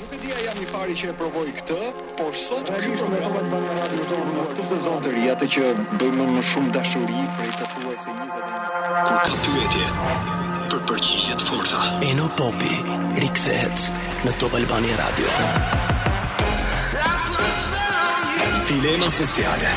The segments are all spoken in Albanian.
Nuk e di a jam i pari që e provoj këtë, por sot ky program në radio në këtë sezon të ri, atë që bëj me më shumë dashuri prej thuajse 21. Kur ka pyetje për përgjigje të forta, Eno Popi rikthehet në Top Albania Radio. Dilema sociale.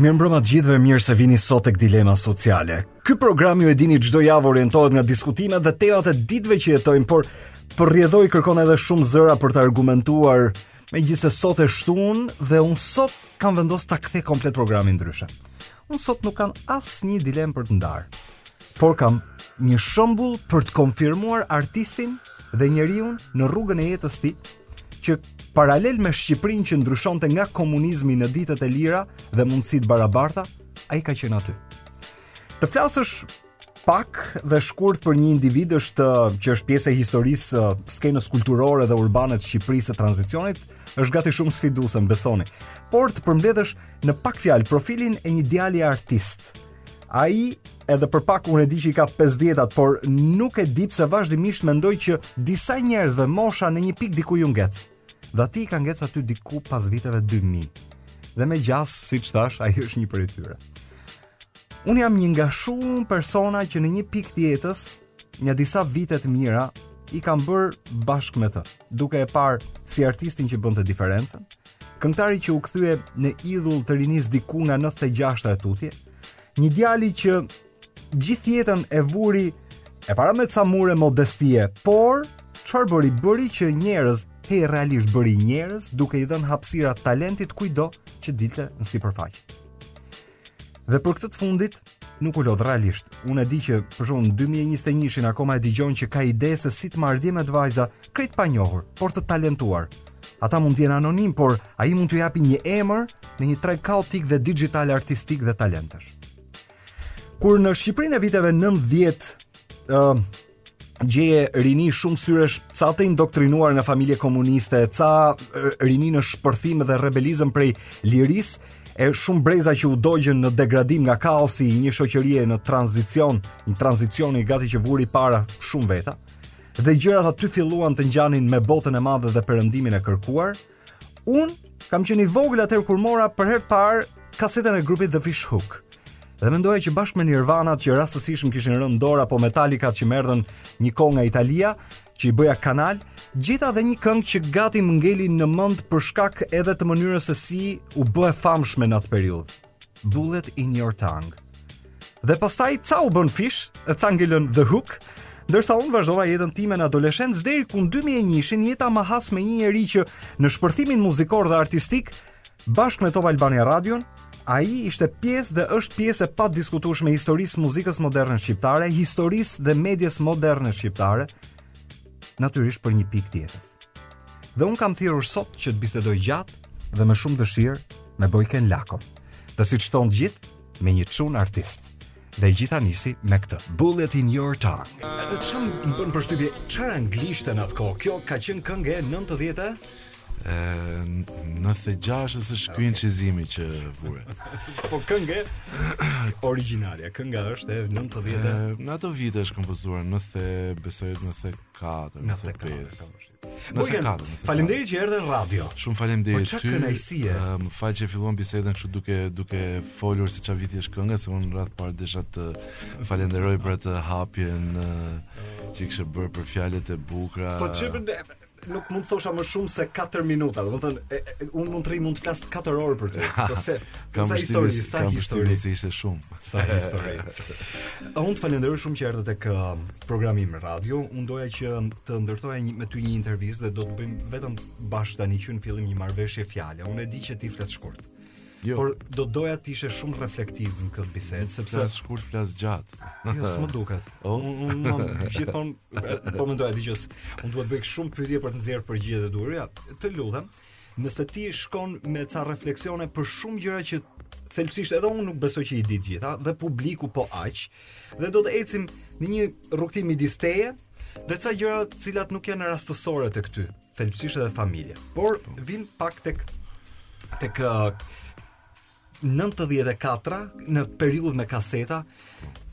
Mirëmbrëma të gjithëve, mirë se vini sot tek Dilema Sociale. Ky program ju e dini çdo javë orientohet nga diskutimet dhe temat e ditëve që jetojmë, por për rrjedhojë kërkon edhe shumë zëra për të argumentuar. Megjithëse sot e shtunë dhe unë sot kam vendos ta kthej komplet programin ndryshe. Unë sot nuk kam asnjë dilemë për të ndarë. Por kam një shembull për të konfirmuar artistin dhe njeriun në rrugën e jetës tij që paralel me Shqipërinë që ndryshonte nga komunizmi në ditët e lira dhe mundësitë e barabarta, ai ka qenë aty. Të flasësh pak dhe shkurt për një individ është që është pjesë e historisë së skenës kulturore dhe urbane të Shqipërisë së tranzicionit, është gati shumë sfiduese, më besoni. Por të përmbledhësh në pak fjalë profilin e një djali artist. Ai edhe për pak unë e di që i ka 50-at, por nuk e di pse vazhdimisht mendoj që disa njerëzve mosha në një pikë diku ju ngec. Dhe atij i ka ngec aty diku pas viteve 2000. Dhe me gjasë, siç thashë, ai është një prej tyre. Unë jam një nga shumë persona që në një pikë të jetës, nja disa vite të mira, i kam bërë bashkë me të, duke e parë si artistin që bënte diferencën, këngëtari që u kthye në idhull të rinisë diku nga 96-a e tutje, një djali që gjithë jetën e vuri para me ca mure modestie, por çfarë bëri bëri që njerëz, hej, realisht bëri njerëz duke i dhënë hapësira talentit kujdo që dilte në sipërfaqe. Dhe për këtë të fundit nuk u lodh realisht. Unë e di që për shembull 2021-shin akoma e dëgjon që ka ide se si të marrë djem e vajza, krejt të panjohur, por të talentuar. Ata mund të jenë anonimë, por ai mund t'u japi një emër në një treg kaotik dhe dixhital artistik dhe talentesh. Kur në Shqipërinë e viteve 90 ë uh, gjeje rini shumë syresh, ca të indoktrinuar nga familje komuniste, ca rini në shpërthim dhe rebelizëm prej lirisë, e shumë breza që u dogjën në degradim nga kaosi i një shoqërie në tranzicion, një tranzicion i gjatë që vuri para shumë veta, dhe gjërat aty filluan të ngjanin me botën e madhe dhe perëndimin e kërkuar, Unë kam qenë i vogël atëherë kur mora për herë të parë kasetën e grupit The Fish Hook. Dhe mendoja që bashkë me Nirvana që rastësisht më kishin rënë dorë apo Metallica që merreshin një kohë nga Italia, që i bëja kanal, gjeta dhe një këngë që gati më ngeli në mend për shkak edhe të mënyrës se si u bë e famshme në atë periudhë. Bullet in your tongue. Dhe pastaj ca u bën fish, e ca ngelën the hook, ndërsa unë vazhdova jetën time në adoleshencë deri kur në 2001-shin jeta më has me një njeri që në shpërthimin muzikor dhe artistik bashkë me Top Albania Radion ai ishte pjesë dhe është pjesë e padiskutueshme e historisë muzikës moderne shqiptare, historisë dhe medias moderne shqiptare, Natyrisht për një pikë të jetës. Dhe unë kam thirrur sot që të bisedoj gjatë dhe me shumë dëshirë me Bojken Lakon. Dhe siç thonë të gjithë, me një çun artist. Dhe gjitha nisi me këtë. Bullet in your tongue. Edhe ça më bën përshtypje çfarë anglishte në atë kohë. Kjo ka qenë këngë e 90-ës? Nëntëdhjetë e gjashtë është shkruar okay. incizimi që vure Po këngë originalja Kënga është e nëntëdhjetë Në ato vite është kompozuar Nëntëdhjetë besoj nëntëdhjetë e 4 Nëntëdhjetë e 5 Nëntëdhjetë e 4 Faleminderit që erdhe në radio Shumë faleminderit ty Më fal që filluam bisedën kështu duke, duke folur se ça viti është kënga Se unë radhë të parë desha të falenderoj për atë hapjen që i kishe bërë për fjalët e bukura Po çfarë nuk mund të thosha më shumë se 4 minuta. Domethënë, un mund të rri mund të flas 4 orë për ty. Po se kam sa histori, sa histori se ishte shumë, sa histori. un të falenderoj shumë që erdhe tek uh, programi im në radio. Un doja që të ndërtoja një, me ty një intervistë dhe do të bëjmë vetëm bashkë tani që në fillim një marrëveshje fjale. Un e di që ti flet shkurt. Jo. Por do doja të ishe shumë reflektiv në këtë bisedë, sepse flas shkurt, flas gjatë. Jo, s'më duket. Oh. Unë un, gjithmonë po mendoj atë që unë duhet të bëj shumë pyetje për të nxjerrë përgjigjet e duhura. Të lutem, nëse ti shkon me ca refleksione për shumë gjëra që thelbësisht edhe unë nuk besoj që i di të gjitha dhe publiku po aq dhe do të ecim në një rrugëtim midis teje dhe ca gjëra të cilat nuk janë rastësore tek ty. thelbësisht edhe familja. Por vijmë pak tek tek 94 në periudhë me kaseta,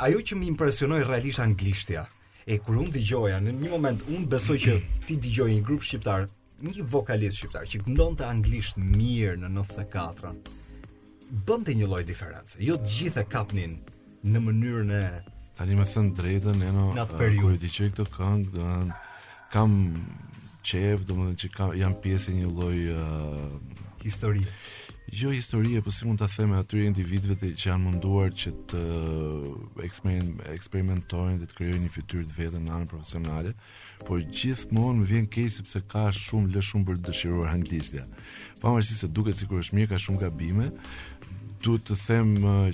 ajo që më impresionoi realisht anglishtja. E kur unë dëgjoja në një moment unë besoj që të dëgjoje një grup shqiptar, një vokalist shqiptar që këndonte anglisht mirë në 94. bënte një lloj diference. Jo të gjithë e kapnin në mënyrën e tani me thënë të drejtën, edhe unë kur i dëgjoj këto këngë, kam qejf, domethënë që kam jam pjesë e një lloj uh, historie. Jo historie, po si mund ta them e atyre individëve që janë munduar që të eksperimentojnë dhe të krijojnë një fytyrë të vetën në anën profesionale. por gjithmonë më vjen keq sepse ka shumë lë shumë për të dëshiruar anglishtja. Pavarësisht se duket sikur është mirë, ka shumë gabime. Duhet të them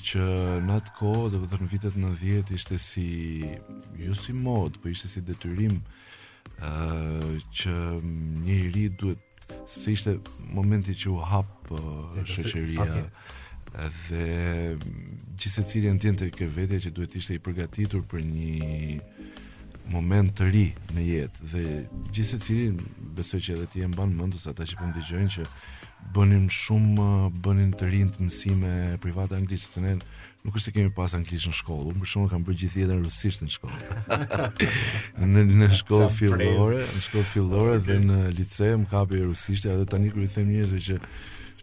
që në atë kohë, domethënë vitet 90 ishte si jo si modë, po ishte si detyrim ë uh, që një i ri duhet Sepse ishte momenti që u hap uh, shoqëria dhe gjithsecili e ndjente te vetja që duhet të ishte i përgatitur për një moment të ri në jetë dhe gjithsecili besoj që edhe ti e mban mend ose ata që po dëgjojnë që bënim shumë bënin të rinjtë mësime private anglisht sepse ne Nuk është se kemi pas anglisht në shkollë, unë për shembull kam bërë gjithë jetën rusisht në shkollë. në në shkollë fillore, në shkollë fillore dhe në lice më kapi rusisht, edhe tani kur i them njerëzve që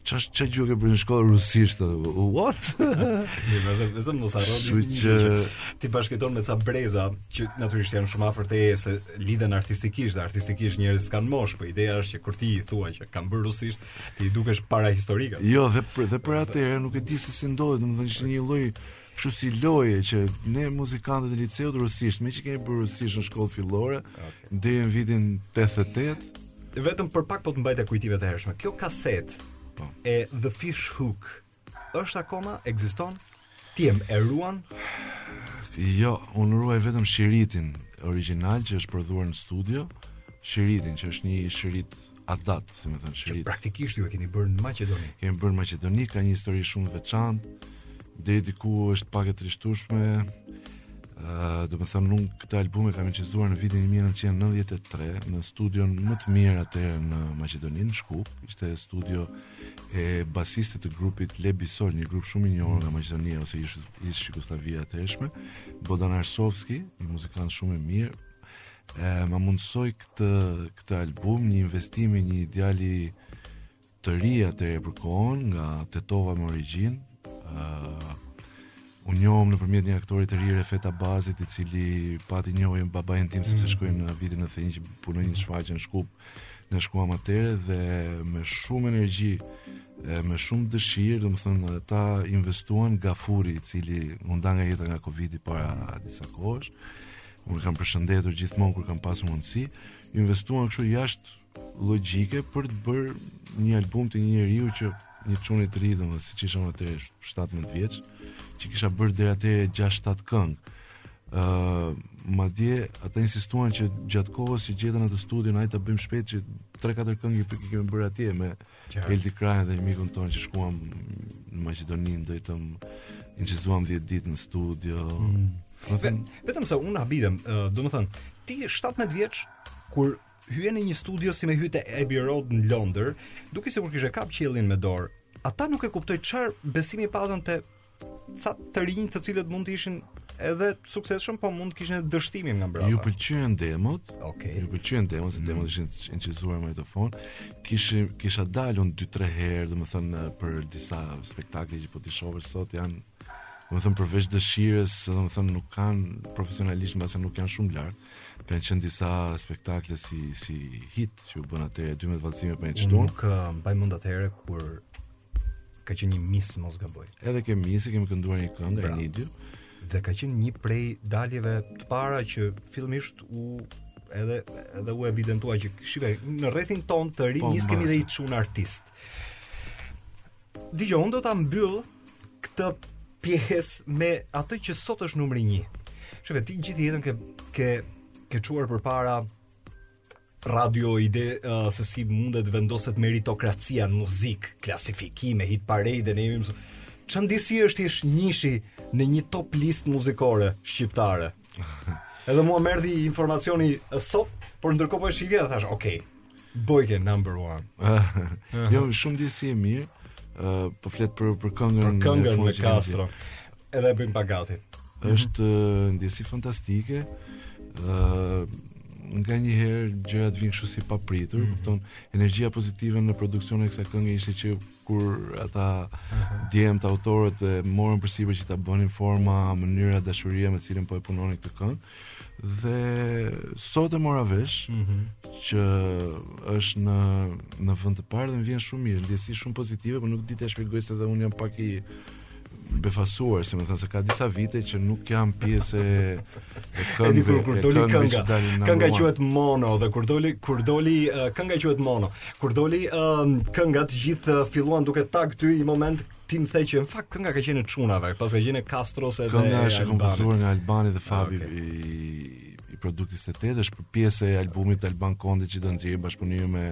ç'është ç'a gjuhë ke bërë në shkollë rusisht? What? Domethënë vetëm mos harro ti që ti bashkëjeton me ca breza që natyrisht janë shumë afër teje se lidhen artistikisht dhe artistikisht njerëzit s'kanë moshë, po ideja është që kur ti i thua që kam bërë rusisht, Ti i dukesh parahistorike. Jo, dhe për, dhe për atëherë nuk e di se si ndodhi, domethënë ishte një lloj kështu si loje që ne muzikantët e liceut rusisht, meqë kemi bërë rusisht në shkollë fillore, okay. deri në vitin 88, vetëm për pak po të mbajte kujtimet e hershme. Kjo kasetë po. e The Fish Hook Është akoma ekziston? Ti e ruan? Jo, unë ruaj vetëm shiritin origjinal që është prodhuar në studio, shiritin që është një shirit adat, domethënë shirit. Që praktikisht ju e keni bërë në Maqedoni. Kemi bërë në Maqedoni, ka një histori shumë të veçantë. Deri diku është pak e trishtueshme. Uh, domethënë unë këtë album e kam inçizuar në vitin 1993 në studion më të mirë atëherë në Maqedoni, në Shkup ishte studio e basistit të grupit Leb i Sol, një grup shumë i njohur nga Maqedonia ose ish ish Jugosllavia e atëhershme, Bodan Arsovski, një muzikant shumë i mirë. E ma mundësoi këtë këtë album, një investim i një djali të ri atëherë për kohën nga Tetova me origjinë, ë U njohëm nëpërmjet një aktori të ri Refet Abazit, i cili pati njohur babain tim sepse mm. shkoi në vitin 90 që punoi një shfaqje në Shkup, në Shkup atëherë dhe me shumë energji e me shumë dëshirë, domethënë ata investuan Gafuri, i cili u nda nga jeta nga Covidi para disa kohësh. Unë e kam përshëndetur gjithmonë kur kam pasur mundësi, investuan kështu jashtë logjike për të bërë një album të një njeriu që një çuni të ri domethënë siç isha unë 17 vjeç, që kisha bërë deri atëherë 6-7 këngë. ë uh, madje ata insistuan që gjatë kohës që gjetën atë studion ai ta bëjmë shpejt që 3-4 këngë i pikë kemi bërë atje me Qar. Elti Krajën dhe një mikun tonë që shkuam në Maqedoni ndenjtëm inçizuam 10 ditë në studio. Mm. Vetëm se unë habitem, uh, domethënë ti 17 vjeç kur hyje në një studio si me hy te Abbey Road në Londër, dukej sikur kishe kap qiellin me dorë. Ata nuk e kuptoj çfarë besimi patën te ca të rinj të cilët mund të ishin edhe të suksesshëm, po mund të kishin edhe dështimin nga mbrapa. Ju pëlqyen demot? Okej. Okay. Ju pëlqyen demot, mm. demot ishin të inçizuar me magnetofon. Kisha kisha dalun 2-3 herë, domethënë për disa spektakle që po t'i shoh sot janë domethënë përveç dëshirës, domethënë nuk kanë profesionalisht, mbase nuk janë shumë lart. Kanë qenë disa spektakle si si hit që u bënë atëherë 12 vallëzime për një të shtunë. Nuk uh, mbaj mend atëherë kur ka qenë një mis mos gaboj. Edhe ke misi kemi kënduar një këngë pra, një dy dhe ka qenë një prej daljeve të para që fillimisht u edhe edhe u evidentua që Shive në rrethin tonë të po, rinisë kemi dhe një çun artist. Dije unë do ta mbyll këtë pjesë me atë që sot është numri 1. Shive, ti gjithë jetën ke, ke, ke çuar përpara radio ide uh, se si mund të vendoset meritokracia në muzikë, klasifikime, hit parade, ne jemi mësu. Ç'ndjesi është të jesh njëshi në një top listë muzikore shqiptare? Edhe mua më erdhi informacioni sot, por ndërkohë po e shihja dhe thashë, "Ok. Bojke number 1." jo, shumë ndjesi e mirë. Uh, po flet për për këngën për këngën me Kastron. Edhe e bëjmë pa gati. Është uh, ndjesi fantastike. Ëh, uh, nga një herë gjërat vijnë kështu si papritur, mm -hmm. kupton? Energjia pozitive në produksionin e kësaj kënge ishte që kur ata djemtë autorët e morën përsipër që ta bënin forma, mënyra, dashuria me të cilën po e punonin këtë këngë. Dhe sot e mora vesh mm -hmm. që është në në vend të parë dhe më vjen shumë mirë, ndjesi shumë pozitive, por nuk di ta shpjegoj se dhe unë jam pak i befasuar, si me thënë, se ka disa vite që nuk jam pjesë e e këngëve, kur, kur doli këngëve kënga, që dalin në Kënga quhet Mono dhe kur doli kur doli uh, kënga quhet Mono. Kur doli uh, kënga të gjithë uh, filluan duke tag ty një moment ti më the që në fakt kënga ka qenë e çunave, pra s'ka qenë e Kastros edhe kënga është kompozuar nga Albani dhe Fabi ah, okay. i i Produkt 28 është për pjesë e albumit të Alban Kondit që do të jetë në bashkëpunim me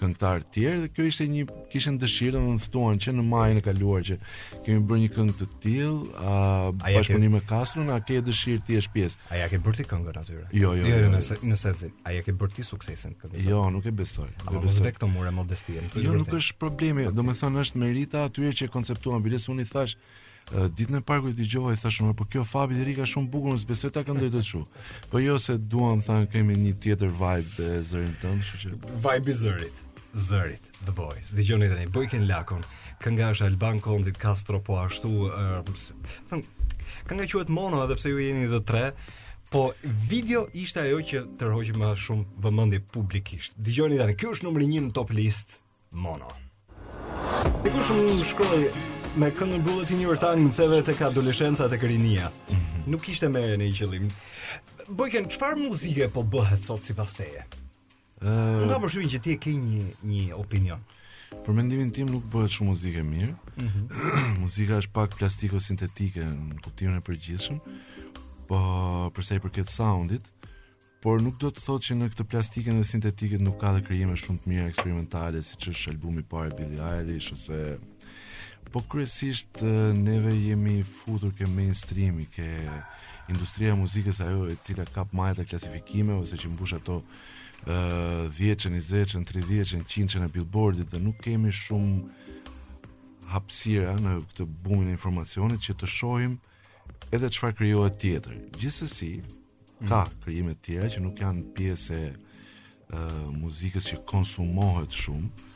këngëtarë të tjerë dhe kjo ishte një kishin dëshirë dhe më ftuan që në majin e kaluar që kemi bërë një këngë të tillë, a bashkëpunim me Kastron, a ke dëshirë të jesh pjesë? A ia ke bërë ti këngën atij? Jo, jo, jo, jo, nëse jo. nëse ti, a ia ke bërë ti suksesin këtë? Jo, nuk e besoj. A mos e këto mure modestie. Jo, nuk është problemi, domethënë është merita e atyre që konceptuan biles unë i thashë Ditën e parë kur dëgjova i thashë, "Po kjo Fabi rri ka shumë bukur, unë besoj ta këndoj kështu." Po jo se duam, thanë kemi një tjetër vibe te zërin tënd, kështu që vibe i zërit, zërit, the voice. Dëgjoni tani Bojken Lakon. Kënga është e Alban Kondit Castro po ashtu, uh, thënë, kënga quhet Mono edhe pse ju jeni të tre. Po video ishte ajo që tërhoqi më shumë vëmendje publikisht. Dëgjoni tani, ky është numri 1 në top list. Mono. Dikush më shkroi me këngën Bullet in Your Tongue më ktheve tek adoleshenca tek rinia. Mm -hmm. Nuk ishte me ndonjë qëllim. Bojken, çfarë muzike po bëhet sot sipas teje? Ëh, uh, nga përshtypja që ti e ke një një opinion. Për mendimin tim nuk bëhet shumë muzikë e mirë. Mm -hmm. Muzika është pak plastiko sintetike në kuptimin e përgjithshëm. Po, përsa i përket soundit, Por nuk do të thotë që në këtë plastikën dhe sintetikën nuk ka dhe krijime shumë të mira eksperimentale, siç është albumi i parë i Billie Eilish ose Po kryesisht neve jemi futur ke mainstreami, ke industria e muzikës ajo e cila kap majat e klasifikimeve ose që mbush ato ë uh, 10-ën, 20-ën, 30-ën, 100-ën e Billboardit dhe nuk kemi shumë hapësira në këtë bumin e informacionit që të shohim Edhe çfarë krijohet tjetër. Gjithsesi, mm. ka krijime të tjera që nuk janë pjesë e uh, muzikës që konsumohet shumë.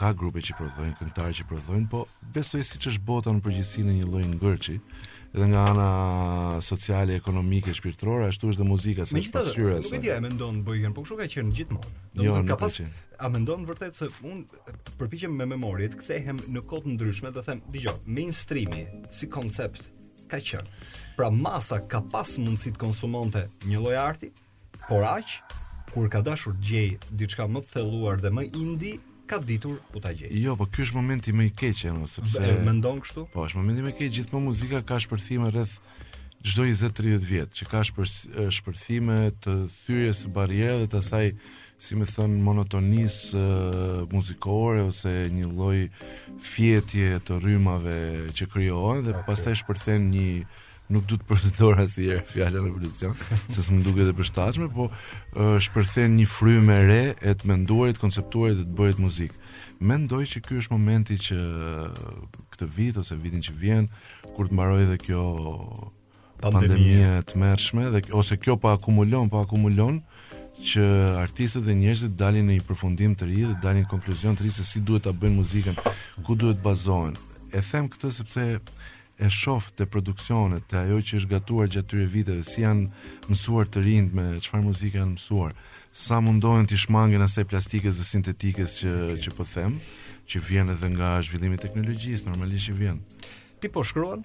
Ka grupe që prodhojnë, këngëtarë që prodhojnë, po besoj siç është bota në përgjithësi në një lloj ngërçi, edhe nga ana sociale, ekonomike, shpirtërore, ashtu është dhe muzika se është pasqyrë. Nuk e di, e mendon Bojken, po kështu ka qenë gjithmonë. Do jo, ka pas a mendon vërtet se unë përpiqem me memori të kthehem në kohë të ndryshme dhe them, dëgjoj, mainstreami si koncept ka qenë. Pra masa ka pas mundësi të konsumonte një lloj arti, por ai që ka dashur të gjej diçka më të thelluar dhe më indie, ka ditur ku ta gjej. Jo, po ky është momenti më i keq e pse e mendon kështu? Po, është momenti më i keq gjithmonë muzika ka shpërthime rreth çdo 20-30 vjet, që ka shpërthime të thyrjes së barrierave dhe të asaj si me thënë, monotonisë muzikore ose një loj fjetje të rrymave që krijohen dhe pastaj shpërthen një nuk du të përdor as fjalën revolucion, se s'më duket e përshtatshme, po shpërthen një frymë e re e të menduarit, konceptuarit dhe të bërit muzikë. Mendoj që ky është momenti që këtë vit ose vitin që vjen, kur të mbaroj dhe kjo pandemia e tmerrshme dhe ose kjo po akumulon, po akumulon që artistët dhe njerëzit dalin në një përfundim të ri dhe dalin në konkluzion të ri se si duhet ta bëjnë muzikën, ku duhet bazohen. E them këtë sepse e shof te produksionet, te ajo që është gatuar gjatë këtyre viteve, si janë mësuar të rinjtë me çfarë muzike janë mësuar, sa mundohen t'i shmangen asaj plastikës dhe sintetikës që që po them, që vjen edhe nga zhvillimi i teknologjisë, normalisht që vjen. Ti po shkruan?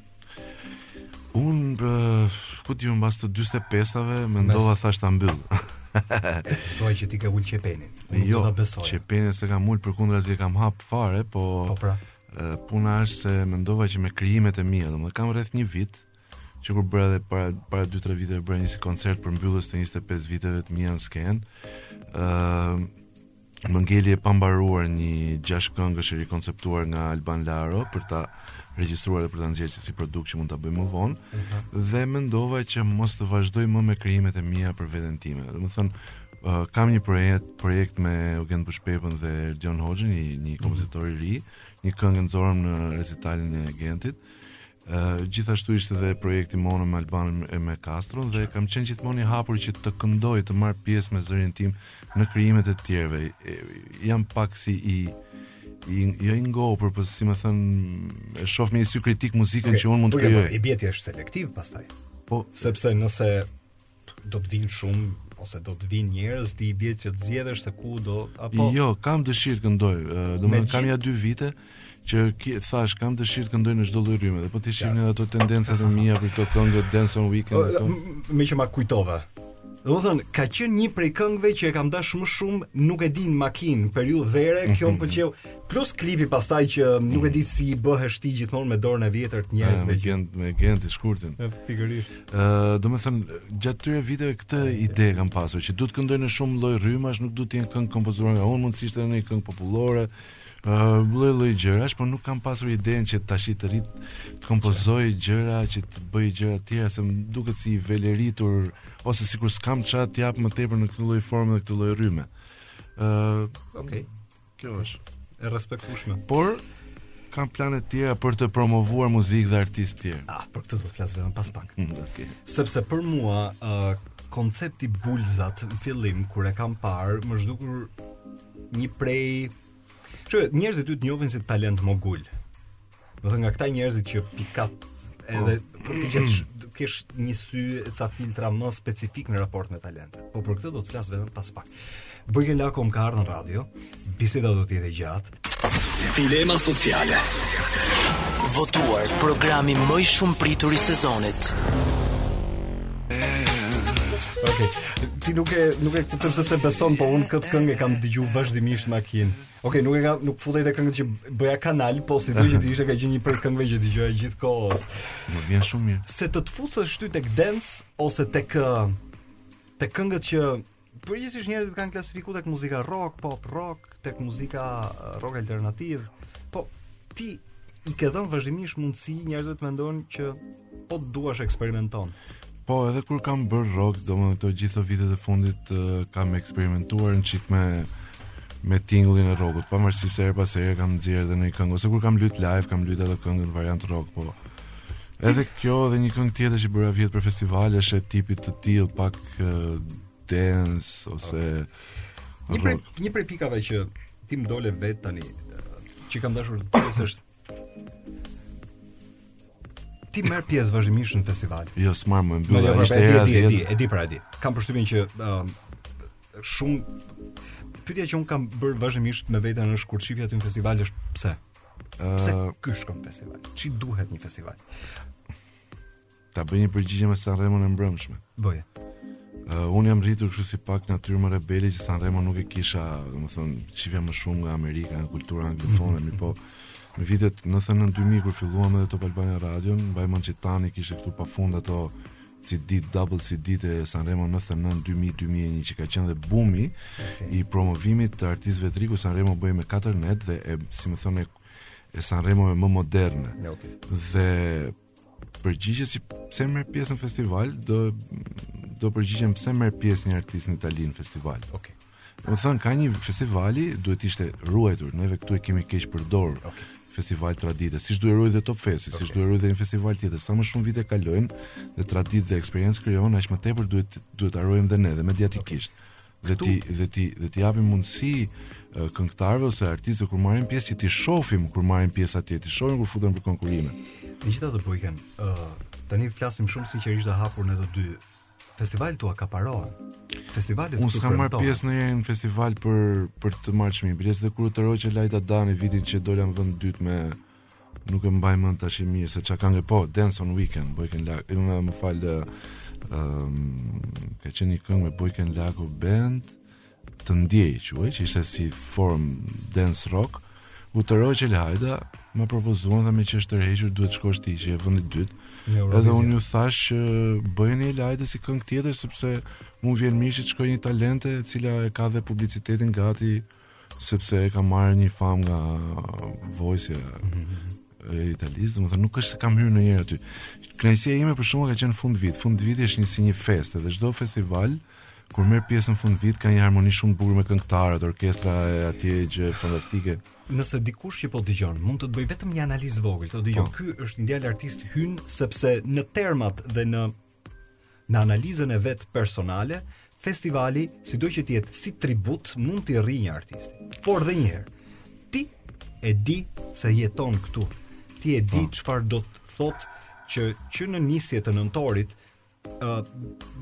Unë uh, diku te unë mbas të 45-tave mendova Mes... thash ta mbyll. Thua që ti ke ul çepenin. Jo, ta besoj. Çepenin s'e kam ul përkundrazi e kam hap fare, po Po pra. Uh, puna është se mendova që me krijimet e mia, domethënë kam rreth një vit që kur bëra edhe para para 2-3 viteve bëra një si koncert përmbyllës të 25 viteve të mia në skenë. Ëm uh, Më ngeli e pambaruar një gjashtë këngësh i rikonceptuar nga Alban Laro për ta regjistruar dhe për ta nxjerrë si produkt që mund ta bëj më vonë uh mhm. -huh. dhe mendova që mos të vazhdoj më me krijimet e mia për veten time. Domethënë uh, kam një projekt projekt me Eugen Bushpepën dhe Erdion Hoxhën, një një mhm. kompozitor i ri, një këngë nxorëm në recitalin e Gentit Gjithashtu ishte dhe projekti Mono me Albanin e me Kastron dhe kam qenë gjithmonë i hapur që të këndoj, të marr pjesë me zërin tim në krijimet e të tjerëve. Jam pak si i i jo i ngopur, por si me thënë, e shoh me një sy kritik muzikën okay, që unë mund të po, jo, krijoj. Po, I bie të jesh selektiv pastaj. Po, sepse nëse do të vinë shumë ose do të vinë njerëz ti i bie që të zgjedhësh se ku do apo Jo, kam dëshirë të këndoj. Domethënë kam nja dy vite që ki, thash kam dëshirë të këndoj në çdo lloj rrymë dhe po t'i shihni ato tendencat e mia për këto këngë dance on weekend ato. Meqë ma kujtove. Domethënë ka qenë një prej këngëve që e kam dashur më shumë, nuk e di në makinë, periudhë vere, kjo më mhm. pëlqeu. Plus klipi pastaj që nuk e di si i bëhesh ti gjithmonë me dorën e vjetër të njerëzve. Me Gent, me Genti Shkurtin. Pikërisht. Ëh, domethënë, gjatë këtyre viteve këtë ide kam pasur që duhet të këndoj në shumë lloj rrymash, nuk duhet të jenë këngë kompozuar nga unë, mund të ishte një këngë popullore, ëh, lloj lloj gjërash, por nuk kam pasur idenë që tash të rri të kompozoj gjëra, që të bëj gjëra të tjera, se më duket si i velur ose sikur s'kam çfarë të jap më tepër në këtë lloj forme dhe këtë lloj rryme. Ëh, okay. Kjo është e respektueshme. Por kam plane të tjera për të promovuar muzikë dhe artistë të tjerë. Ah, për këtë do të flas vetëm pas pak. Mm, okay. Sepse për mua uh, koncepti bulzat në fillim kur e kam parë, m'është dukur një prej Që njerëzit ty të njohin si talent mogul. Domethënë nga këta njerëzit që pick up edhe po. për të gjesh të kesh një sy e ca filtra më specifik në raport me talentet. Po për këtë do të flas vetëm pas pak. Bojken Lako më ka ardhur në radio. Biseda do të jetë e gjatë. Dilema sociale. Votuar programi më i shumëpritur i sezonit. Okej. Ti nuk e nuk e kupton s'e s'e beson, po unë këtë këngë e kam dëgjuar vazhdimisht në makinë. Ok, nuk e kam nuk futej te këngët që bëja kanal, po sido që të ishte ka qenë një prej këngëve që dëgjoja gjithë kohës. Më vjen shumë mirë. Se të të futesh ty tek dance ose tek tek këngët që përgjithsisht njerëzit kanë klasifikuar tek muzika rock, pop rock, tek muzika rock alternativ. Po ti i ke dhënë vazhdimisht mundësi njerëzve të mendojnë që Po të duash eksperimenton. Po, edhe kur kam bërë rock, domethënë gjithë këto vitet e fundit uh, kam eksperimentuar një çikë me me tingullin e rockut, pavarësisht se mbase e kam nxjerrë dhe ndonjë këngë, ose kur kam lujt live, kam lujt edhe këngë në variant rock, po. Edhe kjo dhe një këngë tjetër që bëra vjet për festival, është e tipit të tillë, pak uh, dance, ose... Okay. Një prej, një prej pikave që ti më dole vetë tani, që kam dashur të të pyes është Ti merr pjesë vazhdimisht në festival. Jo, s'marr më, u mbyll. Jo, ishte hera e di, e di pra e di. Kam përshtypjen që um, shumë pyetja që un kam bër vazhdimisht me veten është kur të shifja ty në festival është pse? Pse uh, ky shkon festival? Ç'i duhet një festival? Ta bëj një përgjigje me San Remon e mbrëmshme. Bëj. Uh, unë jam rritur kështu si pak natyrë më rebeli që San Remo nuk e kisha, domethënë, shifja më shumë nga Amerika, nga kultura anglofone, mhm po në vitet 99-2000 kur filluam edhe Top Albania Radio, mbaj mend që Tani kishte këtu pa fund ato CD, double CD të San Remo në 99-2000-2001 që ka qenë dhe bumi okay. i promovimit të artistëve të ri, ku, San Remo bëhej me 4 net dhe e, si me thënë, e San Remo e më moderne. Okay. Dhe Përgjigje se pse merr pjesë në festival, do do përgjigjem pse merr pjesë një artist në Itali në festival. Okej. Okay. Domethënë ka një festivali duhet të ishte ruajtur, neve këtu e kemi keqpërdor. Okay. Festival tradite, siç duhet ruajt dhe Top Festi, okay. siç duhet ruajt dhe një festival tjetër. Sa më shumë vite kalojnë dhe traditë dhe eksperiencë krijohen, aq më tepër duhet duhet ta ruajmë dhe ne dhe mediatikisht. Okay dhe t'i dhe t'i dhe t'i japim mundësi këngëtarëve ose artistëve kur marrin pjesë që t'i shohim kur marrin pjesë atje, t'i shohim kur futen për konkurrime. Të gjitha të bëjnë. Ë uh, tani flasim shumë sinqerisht dhe hapur ne të dy. Festivalet thua kaparohen. Festivalet Unë s'kam marrë pjesë në një festival për për të marrë çmim. Biles dhe kur u tërhoq Elhaida Dani vitin që dola në vend dytë me Nuk e mbaj mend tash mirë se çka kanë po Dance on Weekend, Bojken Lako. Unë më fal ë um, ka qenë një këngë me Bojken Lako Band Të ndjej quhej që ishte si form dance rock. U tërhoq Elhaida, më propozuan dhe meqë është tërhequr duhet shkosh ti që je vend i dytë. Edhe unë ju thash që bëjini Elhaidës një këngë tjetër, sepse mu vjen mirë që të shkoj një talent e cila e ka dhe publicitetin gati uh, Sepse e kam marrë një famë nga Voice i Italisë, domethënë nuk është se kam hyrë në njërë aty. Kënaqësia ime për shembull ka qenë fund vit. Fund viti është një si një festë dhe çdo festival kur merr pjesë në fund vit ka një harmoni shumë bukur me këngëtarët, orkestra e atje, gjë fantastike. Nëse dikush që po dëgjon, mund të bëjë vetëm një analizë të vogël. Të dëgjon, po. ky është një djalë artist hyn sepse në termat dhe në Në analizën e vet personale, festivali, sido që të jetë si tribut, mund të rrijë një artist. Por dhe një herë, ti e di se jeton këtu. Ti e di po. çfarë do të thotë që që në nisje të nëntorit, uh,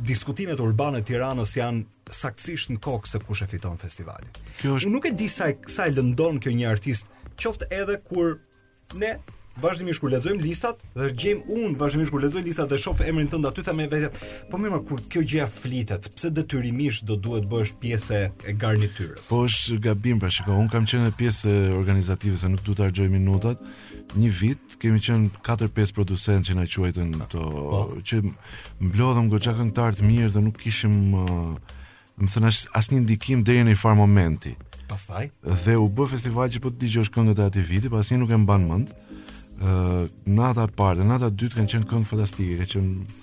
diskutimet urbane të Tiranës janë saktësisht në kokë, se kush e fiton festivalin. Kjo është... Unë nuk e di sa e, sa e lëndon kjo një artist, qoftë edhe kur Ne vazhdimisht kur lexojmë listat dhe gjejmë, unë vazhdimisht kur lexoj listat dhe shoh emrin tënd aty them me vete po më mirë kur kjo gjëja flitet pse detyrimisht do duhet të jesh pjesë e garniturës po është gabim pra shiko un kam qenë pjesë organizative se nuk duhet të harxoj minutat një vit kemi qenë 4-5 producentë që na quajtën ato po. që mblodhëm goxha këngëtarë të mirë dhe nuk kishim uh, Domethënë as, as një ndikim deri në një farë momenti. Pastaj? Dhe u bë festival që po të digjosh këngët e atij viti, po asnjë nuk e mban mënd. Uh, nata e parë dhe nata e dytë kanë qenë këngë fantastike, ka qenë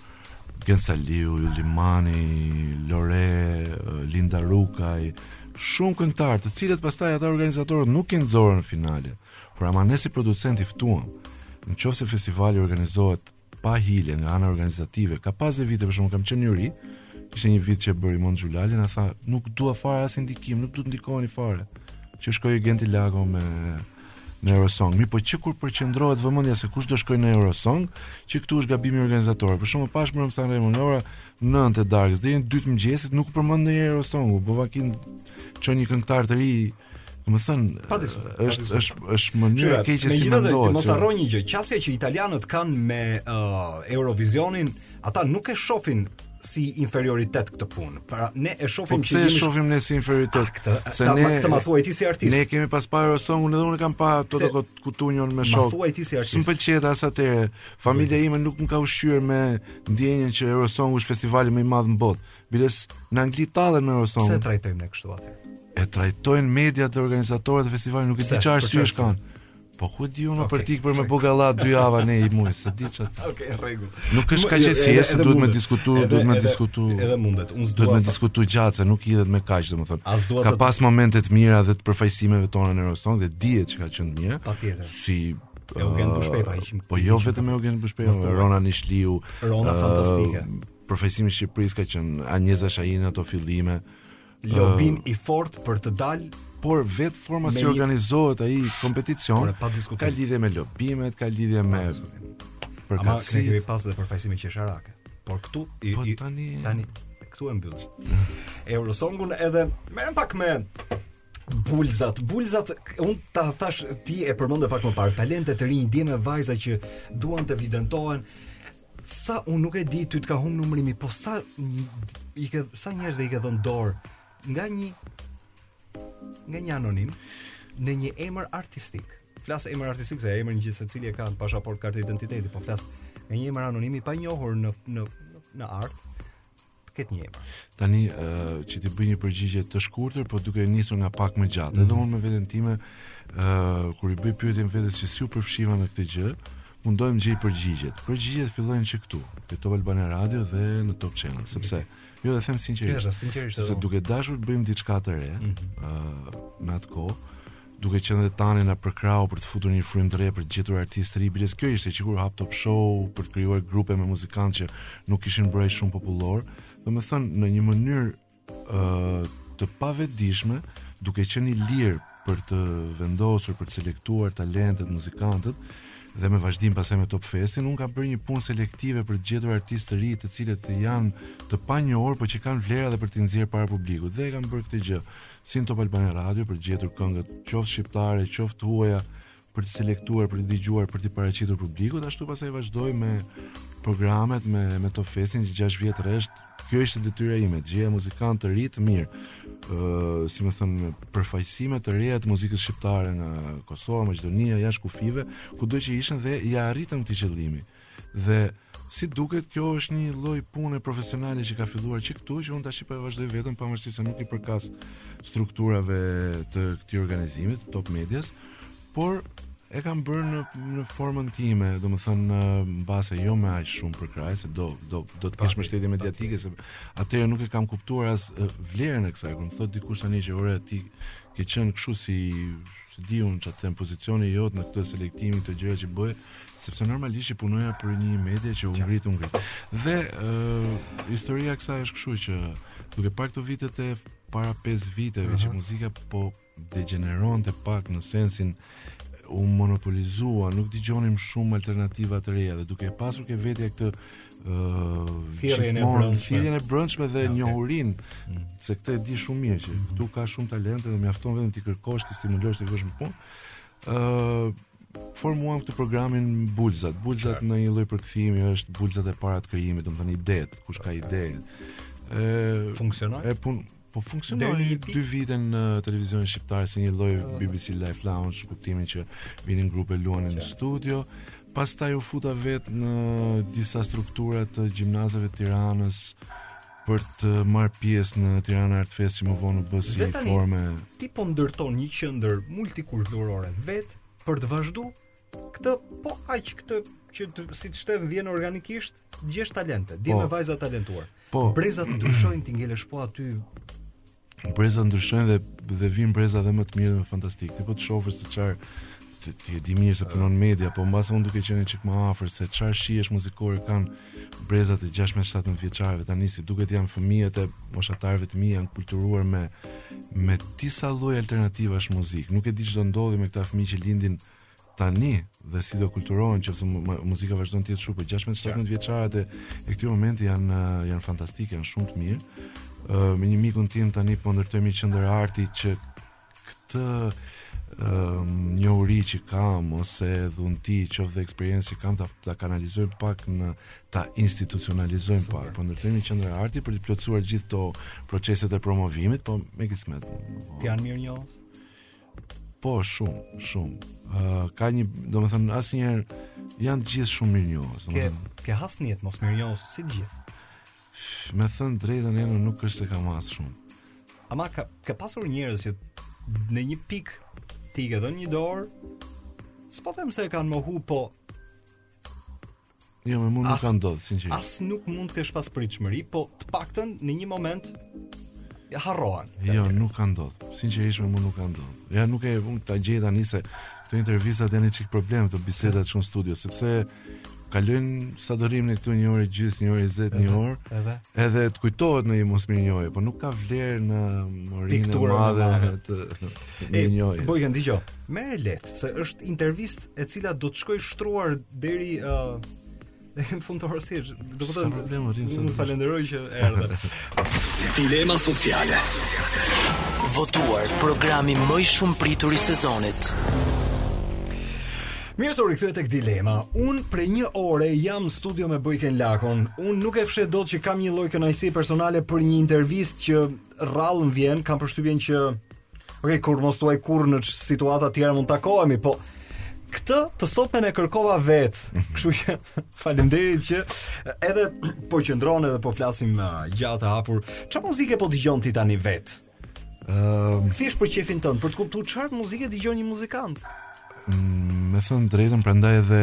Gent Saliu, Gjon Limani, Lore, Linda Rukaj, shumë këngëtarë, të cilët pastaj ata organizatorët nuk i nxorën në finale, por ama ne si producentë i ftuam. Në qoftë se festivali organizohet pa hile nga ana organizative. Ka pas dhe vite për shembull kam qenë në juri. Ishte një vit që bëri Mond Zhulali na tha, nuk dua fare as ndikim, nuk do të ndikoheni fare. Që shkoi Genti Lako me në Eurosong. Mirëpo që kur përqendrohet vëmendja se kush do shkojë në Eurosong, që këtu është gabimi organizator. Për shembull pashë mbrëmë Sanremon në ora 9 të darkës deri në 2 të mëngjesit nuk u përmend Eurosong, u bë vaki çon një këngëtar të ri Domethënë, është është është mënyrë e keqe si mendohet. Megjithatë, mos harro një gjë, qasja që italianët kanë me uh, Eurovisionin, ata nuk e shohin si inferioritet këtë punë. Pra ne e shohim po që jemi shohim ne si inferioritet. Këtë, se ne këtë ma thuaj ti si artist. Ne kemi pas pa Eurosong, unë dhe unë kam pa Toto Kutunjon me shokë. Ma thuaj ti si artist. S'më pëlqente as atëherë. Familja ime nuk më ka ushqyer me ndjenjën që Eurosong është festivali më i madh në botë. Biles në Angli tallen me Eurosong. Pse e trajtojmë ne kështu atë? E trajtojnë mediat dhe organizatorët e festivalit, nuk e di çfarë arsyesh kanë. Po ku di unë për të ik, për me bo gallatë dy java a një muj, se di ça. Okej, rregull. Nuk është kaq e thjeshtë, duhet me diskutu, duhet me diskutu. Edhe mundet, unë s'dua. Duhet me diskutu gjatë se nuk hidhet me kaq, domethënë. Ka pas momente të mira dhe të përfaqësimeve tona në Eurosong dhe dihet çka qenë mirë. Patjetër. Si Eugent uh, Bushpepa, ishim. Po jo vetëm Eugent Bushpepa, Rona Nishliu. Rona uh, fantastike. Përfaqësimi i Shqipërisë ka qenë Anjeza Shahini në ato fillime. Lobim uh, i fortë për të dalë por vetë forma si organizohet ai kompeticion ka lidhje me lobimet, ka lidhje me për Ama ne kemi pas dhe përfaqësime qesharake. Por këtu i, po, tani tani këtu e mbyll. Eurosongun edhe merrem pak me Bulzat, bulzat, un ta thash ti e përmendë pak më parë, talentet e reja, djem e vajza që duan të evidentohen, Sa unë nuk e di, ty të ka humbë numërimi, po sa i ke sa njerëzve i ke dhënë dorë nga një nga një anonim në një emër artistik. Flas emër artistik se emrin gjithsecili e ka në pasaportë kartë identiteti, po flas nga një emër anonim i panjohur në në në art. të ketë një emër. Tani uh, që t'i bëj një përgjigje të shkurtër, po duke nisur nga pak më gjatë. Mm -hmm. Edhe mhm. unë me veten time, uh, kur i bëj pyetjen vetes që si u përfshiva në këtë gjë, mundohem të gjej përgjigjet. Përgjigjet fillojnë që këtu, te Top Albania Radio dhe në Top Channel, sepse jo e them sinqerisht, sepse duke dashur të bëjmë diçka të re, mm -hmm. uh, në atë kohë, Duke qenë dhe Tani na përkrahu për të futur një frymë të re për të gjetur artistë të rinj, biles kjo ishte që kur hap Top Show për të krijuar grupe me muzikantë që nuk ishin bërë shumë popullorë, domethënë në një mënyrë ë uh, të pavetëdijshme, duke qenë i lirë për të vendosur, për të selektuar talentet, muzikantët dhe në vazhdim pasaj me Top Festin, unë kam bërë një punë selektive për të gjetur artistë të rinj të cilët janë të panjohur, por që kanë vlera dhe për t'i nxjerrë para publikut. Dhe kam bërë këtë gjë. Si në Top Albania Radio për të gjetur këngët qoftë shqiptare, qoftë huaja për t'i selektuar, për t'i dëgjuar, për t'i paraqitur publikut, ashtu pasaj vazhdoi me programet me me Top Festin që 6 vjet rresht. Kjo ishte detyra ime, të gjeja muzikantë të rinj të mirë. Ë, uh, si me thënë, përfaqësime të reja të muzikës shqiptare nga Kosova, Maqedonia, jashtë kufijve, kudo që ishin dhe ia arritëm këtij qëllimi. Dhe si duket kjo është një lloj pune profesionale që ka filluar që këtu që unë tash po e vazhdoj vetëm pavarësisht se nuk i përkas strukturave të këtij organizimi të Top Medias, por e kam bërë në në formën time, domethënë mbase jo me aq shumë përkrahje se do do do të kesh mbështetje mediatike se atëherë nuk e kam kuptuar as vlerën e kësaj, kur më thotë dikush tani që ore ti ke qenë kështu si s'e di unë ça të them pozicioni jot në këtë selektimin e gjëra që bëj, sepse normalisht i punoja për një media që u ngrit u ngrit. Dhe uh, historia e kësaj është kështu që duke parë këto vitet e para 5 viteve uh -huh. që muzika po degeneronte pak në sensin u monopolizua, nuk dëgjonim shumë alternativa të reja dhe duke pasur ke vetja këtë uh, thirrjen e brendshme, thirrjen e brendshme dhe okay. njohurinë mm. se këtë e di shumë mirë që këtu ka shumë talente dhe mjafton vetëm t'i kërkosh, t'i stimulosh, t'i vësh në punë. Ëh, uh, formuam këtë programin Bulzat. Bulzat në një lloj përkthimi është bulzat e para të krijimit, domethënë idetë, kush ka ide. Ë funksionon? Po, funksionoi dy, tre dy vite në televizionin shqiptar si një lloj BBC Live Lounge, kuptimin që vinin grupe luanin në studio. Pastaj u futa vetë në disa struktura të gjimnazeve të Tiranës, për të marrë pjesë në Tirana Art Fest që më vonë u bë si formë. Ti po ndërton një qendër multikulturore vetë për të vazhdu këtë po aq këtë që të, siç të vjen organikisht, gjen talente, djem, vajza të talentuar. Po, brezat ndryshojnë ti ngelesh po aty brezat ndryshojnë dhe dhe vijnë breza edhe më të mirë dhe më fantastikë. Ti po të shofësh se çfarë ti, ti e di mirë se punon në media, po mbase unë duke qenë një çik më afër se çfarë shijesh muzikore kanë brezat e 16-17 vjeçarëve tani siç duket janë fëmijët e moshatarëve të mi, janë kulturuar me me disa lloj alternativash muzike. Nuk e di ç'do ndodhi me këta fëmijë që lindin tani dhe si do kulturohen që muzika vazhdon të jetë shumë po 16 17 vjeçarët e e këtij momenti janë janë fantastikë, janë shumë të mirë. Ë uh, me një mikun tim tani po ndërtojmë një qendër arti që këtë um, një uri që kam ose dhunti dhe eksperiencë që kam ta, ta kanalizojmë pak në ta institucionalizojmë pak. Super. Po ndërtojmë një qendër arti për të plotësuar gjithë këto proceset e promovimit po me kismet. Të janë mirënjohës Po, shumë, shumë. Uh, ka një, domethënë, asnjëherë, janë të gjithë shumë mirënjohës. Ke, ke hasur në jetë mosmirënjohje, si gjithë? Me thënë të drejtën unë nuk është se kam hasur shumë. Ama ka, ka pasur njerëz që në një pikë ti i ke dhënë një dorë, s'po them se e kanë mohu, po Jo, me mua nuk ka ndodhur, sinqerisht. As nuk mund të kesh pas pritshmëri, po të paktën në një moment e harroan. Jo, nuk ka ndodhur. Sinqerisht me mua nuk ka ndodhur. Ja nuk mund ta gjej tani se këto intervistat janë një çik problem, bisedat në studio, sepse kalojnë sa do rrimë këtu një orë e gjysmë, një orë 20, një orë. Edhe edhe të kujtohet ndonjë mosmirënjohje, por nuk ka vlerë në morinë e madhe të mirënjohjes. Po të dëgjoj. Merre lehtë, se është intervist e cila do të shkojë shtruar deri ë uh, në fund të orës. Do të thotë problem rri se do të falenderoj që erdhe. Dilema sociale. Votuar programi më i shumëpritur i sezonit. Mirë se u rikthyem tek dilema. Unë prej një ore jam në studio me Bojken Lakon. Unë nuk e fsheh dot që kam një lloj kënaqësi personale për një intervistë që rrallë më vjen, kam përshtypjen që OK, kurrë mos thuaj kurrë në situata tjera mund të takohemi, po këtë të sotmen e kërkova vetë, kështu që faleminderit që edhe po qëndron edhe po flasim uh, gjatë hapur, ça muzike po dëgjon ti tani vetë? Uh, Thjesht për qefin tënd, për të kuptuar çfarë muzike dëgjon një muzikant. Mm, me thënë drejtën, prandaj edhe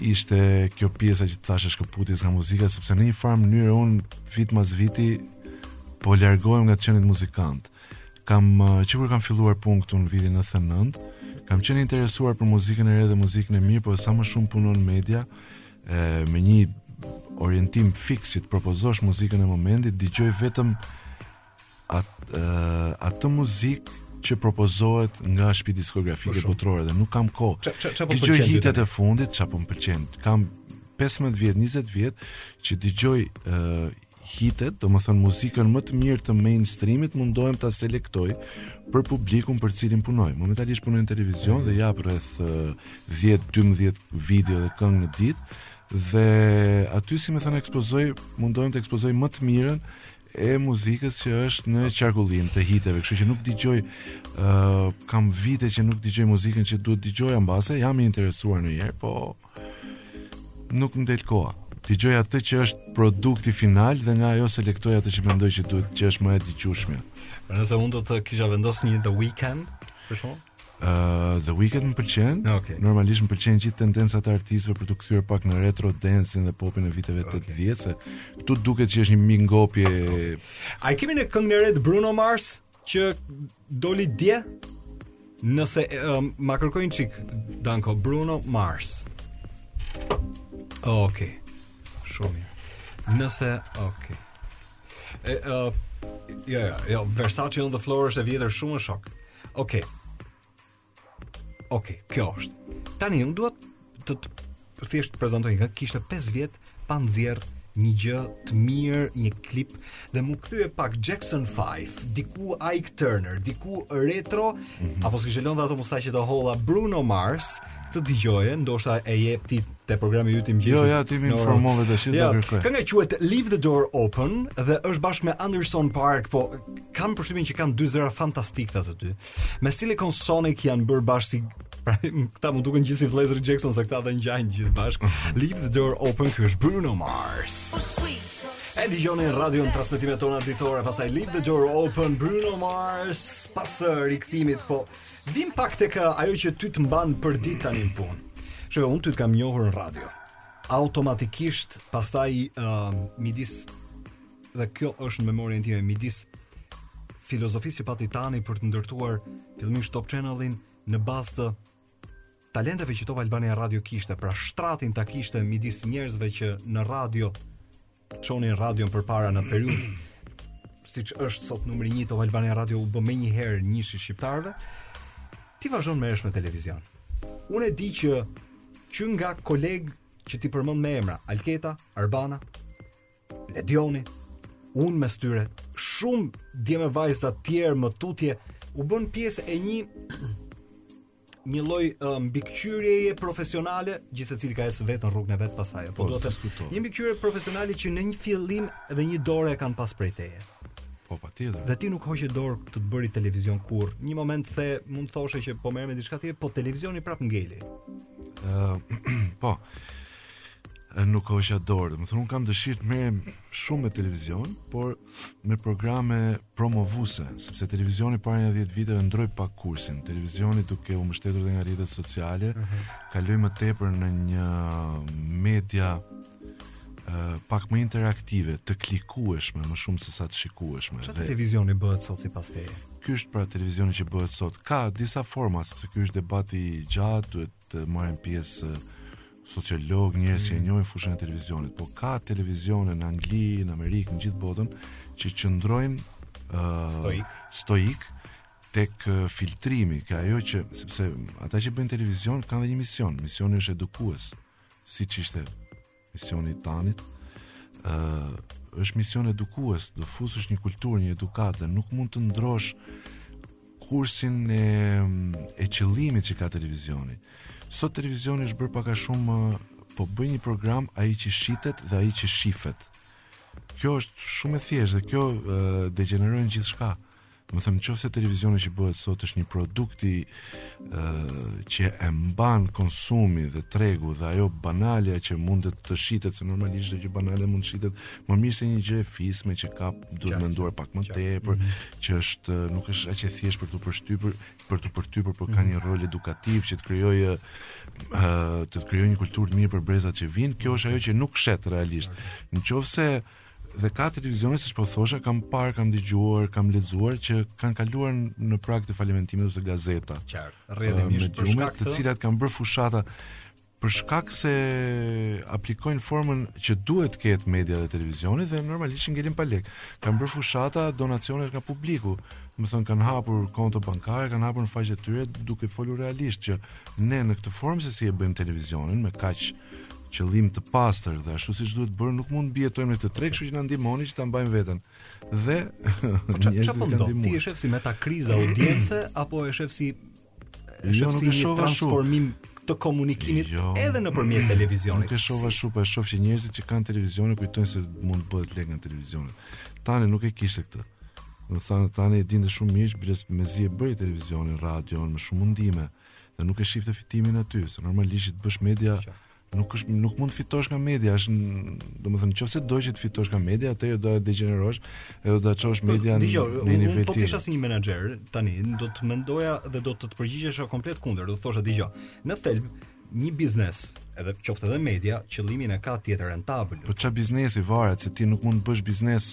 ishte kjo pjesa që të thashë e shkëputjes nga muzika, sepse në një farë mënyrë unë vit mas viti po largohem nga të qenit muzikant. Kam, uh, që kur kam filluar punë këtu në vitin 99, kam qenë interesuar për muzikën e re dhe muzikën e mirë, por sa më shumë punon në media, e, me një orientim fiks që të propozosh muzikën e momentit, dëgjoj vetëm atë muzikë që propozohet nga shtëpi diskografike botërore dhe nuk kam kohë. Po dëgjoj hitet e fundit, çfarë po më pëlqen. Kam 15 vjet, 20 vjet që dëgjoj uh, hitet, domethënë muzikën më të mirë të mainstreamit, mundohem të selektoj për publikun për cilin punoj. Momentalisht punoj në televizion dhe jap rreth 10-12 video dhe këngë në ditë, dhe aty si me thënë ekspozoj, mundohem të ekspozoj më të mirën e muzikës që është në qarkullim të hiteve, kështu që nuk dëgjoj ë uh, kam vite që nuk dëgjoj muzikën që duhet të dëgjoja mbase, jam i interesuar ndonjëherë, po nuk më del koha. Dëgjoj atë që është produkti final dhe nga ajo selektoj atë që mendoj që duhet që është më e dëgjueshme. Pra nëse unë do të kisha vendosur një The Weeknd, për shembull, The Weeknd më pëlqen. Ah, okay. Normalisht më pëlqejnë gjithë tendencat e artistëve për të kthyer pak në retro dance-in dhe popin e viteve 80-të, këtu duket që është një mbingopje. A e kemi ne këngën e re të Bruno Mars që doli dje? Nëse um, ma kërkon një çik Danko Bruno Mars. Okej. Shumë mirë. Nëse, okay. E, uh, jo, jo, jo, Versace on the floor është e vjetër shumë shok. Okej. Okay. Okej, okay, kjo është. Tani unë dua të të thjesht të prezantoj ngaqë kishte 5 vjet pa nxjerr një gjë të mirë, një klip dhe më kthen pak Jackson 5, diku Ike Turner, diku Retro, mm -hmm. apo ç'i kishte lënë ato mustaqe të holla Bruno Mars, të dëgjoje, ndoshta e jep ti te programi yt i mëngjesit. Jo, ja, ti më informove tash, do ta kërkoj. Kënga quhet Leave the Door Open dhe është bashkë me Anderson Paak, po kam përshtypjen që kanë dy zëra fantastikë të dy. Me Silk Sonic janë bërë bashkë si pra këta mund duken gjithë si vëllezër Jackson se këta ata ngjajnë gjithë bashkë. Mhm. Leave the door open ky është Bruno Mars. E dëgjoni në radio në transmitimet tona ditore, pastaj Leave the Door Open, Bruno Mars, pas rikthimit, po vijmë pak tek ajo që ty të mban përditë tani në punë. Shif, unë ty të kam njohur në radio. Automatikisht, pastaj, uh, midis dhe kjo është në memorien time midis filozofisë që pati Tani për të ndërtuar fillimisht Top Channelin në bazë të talenteve që Top Albania Radio kishte, pra shtratin ta kishte midis njerëzve që në radio çonin radion përpara në periudhë siç është sot numri 1 Top Albania Radio u bë menjëherë njëshi i shqiptarëve. Ti vazhdon merresh me televizion. Unë e di që që nga kolegë që ti përmend me emra, Alketa, Arbana, Ledioni, unë mes tyre, shumë djem e vajza të tjerë më tutje, u bënë pjesë e një një lloj uh, mbikëqyrjeje profesionale, gjithë secili ka ecur vetë në rrugën e vet pastaj. Po, po do të thotë një mbikëqyrje profesionale që në një fillim edhe një dorë e kanë pas prej teje. Po patjetër. Dhe ti nuk hoqe dorë nga të bërit televizion kurrë. Një moment dhe mund të thoshe që po merrem me diçka tjetër, po televizioni prap ngeli. Ëh, uh, po. nuk hoqa dorë. Domethënë, kam dëshirë të merrem shumë me televizion, por me programe promovuese, sepse televizioni para një 10 viteve ndërroi pak kursin. Televizioni duke u mbështetur edhe nga rrjetet sociale, uh -huh. kaloi më tepër në një media uh, pak më interaktive, të klikueshme, më shumë se sa të shikueshme. Çfarë dhe... televizioni bëhet sot sipas teje? Ky është pra televizioni që bëhet sot. Ka disa forma, sepse ky është debati i gjatë, duhet të marrin pjesë sociologë, njerëz që e mm. njohin fushën e televizionit, po ka televizione në Angli, në Amerikë, në gjithë botën që qëndrojnë uh, stoikë, stoikë tek filtrimi, tek ajo që sepse ata që bëjnë televizion kanë dhe një mision, misioni është edukues, siç ishte Misioni i Tanit ë është mision edukues, do fusësh një kulturë, një edukatë dhe nuk mund të ndërrosh kursin e e qëllimit që ka televizioni. Sot televizioni është bërë pak a shumë po bëj një program ai që shitet dhe ai që shifet. Kjo është shumë e thjeshtë dhe kjo degjeneron gjithçka. Domethënë në qoftë se televizioni që bëhet sot është një produkt ë që e mban konsumi dhe tregu dhe ajo banalja që mund të shitet se normalisht çdo gjë banale mund të shitet më mirë se një gjë e fisme që ka duhet menduar pak më tepër mm -hmm. që është nuk është aq e thjeshtë për të përshtypur për të përtypur por mm -hmm. ka mhm. një rol edukativ që të krijojë ë të krijojë një kulturë të mirë për brezat që vijnë kjo është ajo që nuk shet realisht nëse dhe ka televizione siç po thosha, kam parë, kam dëgjuar, kam lexuar që kanë kaluar në prag të falimentimit ose gazeta. Qartë, rrjedhimisht për shkak, të cilat kanë bërë fushata për shkak se aplikojnë formën që duhet të ketë media dhe televizioni dhe normalisht ngelin pa lek. Kanë bërë fushata donacione nga publiku. Domethënë kanë hapur konto bankare, kanë hapur në faqet e tyre duke folur realisht që ne në këtë formë se si e bëjmë televizionin me kaq qëllim të pastër dhe ashtu siç duhet bërë, nuk mund të mbijetojmë në këtë treg, kështu që na ndihmoni që ta mbajmë veten. Dhe po njerëzit po kanë ndihmuar. Ti e shef si me të thënë kriza audience apo e shef si e jo, shef si një transformim të komunikimit jo, edhe nëpërmjet televizionit. Nuk e shoh ashtu, po e shoh që njerëzit që kanë televizion kujtojnë se mund të bëhet lekë në televizion. Tani nuk e kishte këtë. Domethënë Tani e dinte shumë mirë që mezi e bëri televizionin, radion me shumë mundime. Ëh, dhe nuk e shifte fitimin aty, se normalisht që të bësh media nuk është nuk mund të fitosh nga media, është domethënë në qoftë se do që të fitosh nga media, atëherë do të degenerosh edhe do ta çosh median në një nivel po tjetër. Po të isha si një menaxher tani, do të mendoja dhe do të të përgjigjesha komplet kundër, do të thosha dëgjo. Në thelb një biznes, edhe qoftë edhe media, qëllimin e ka të jetë rentabël. Po ç'a biznesi varet se ti nuk mund të bësh biznes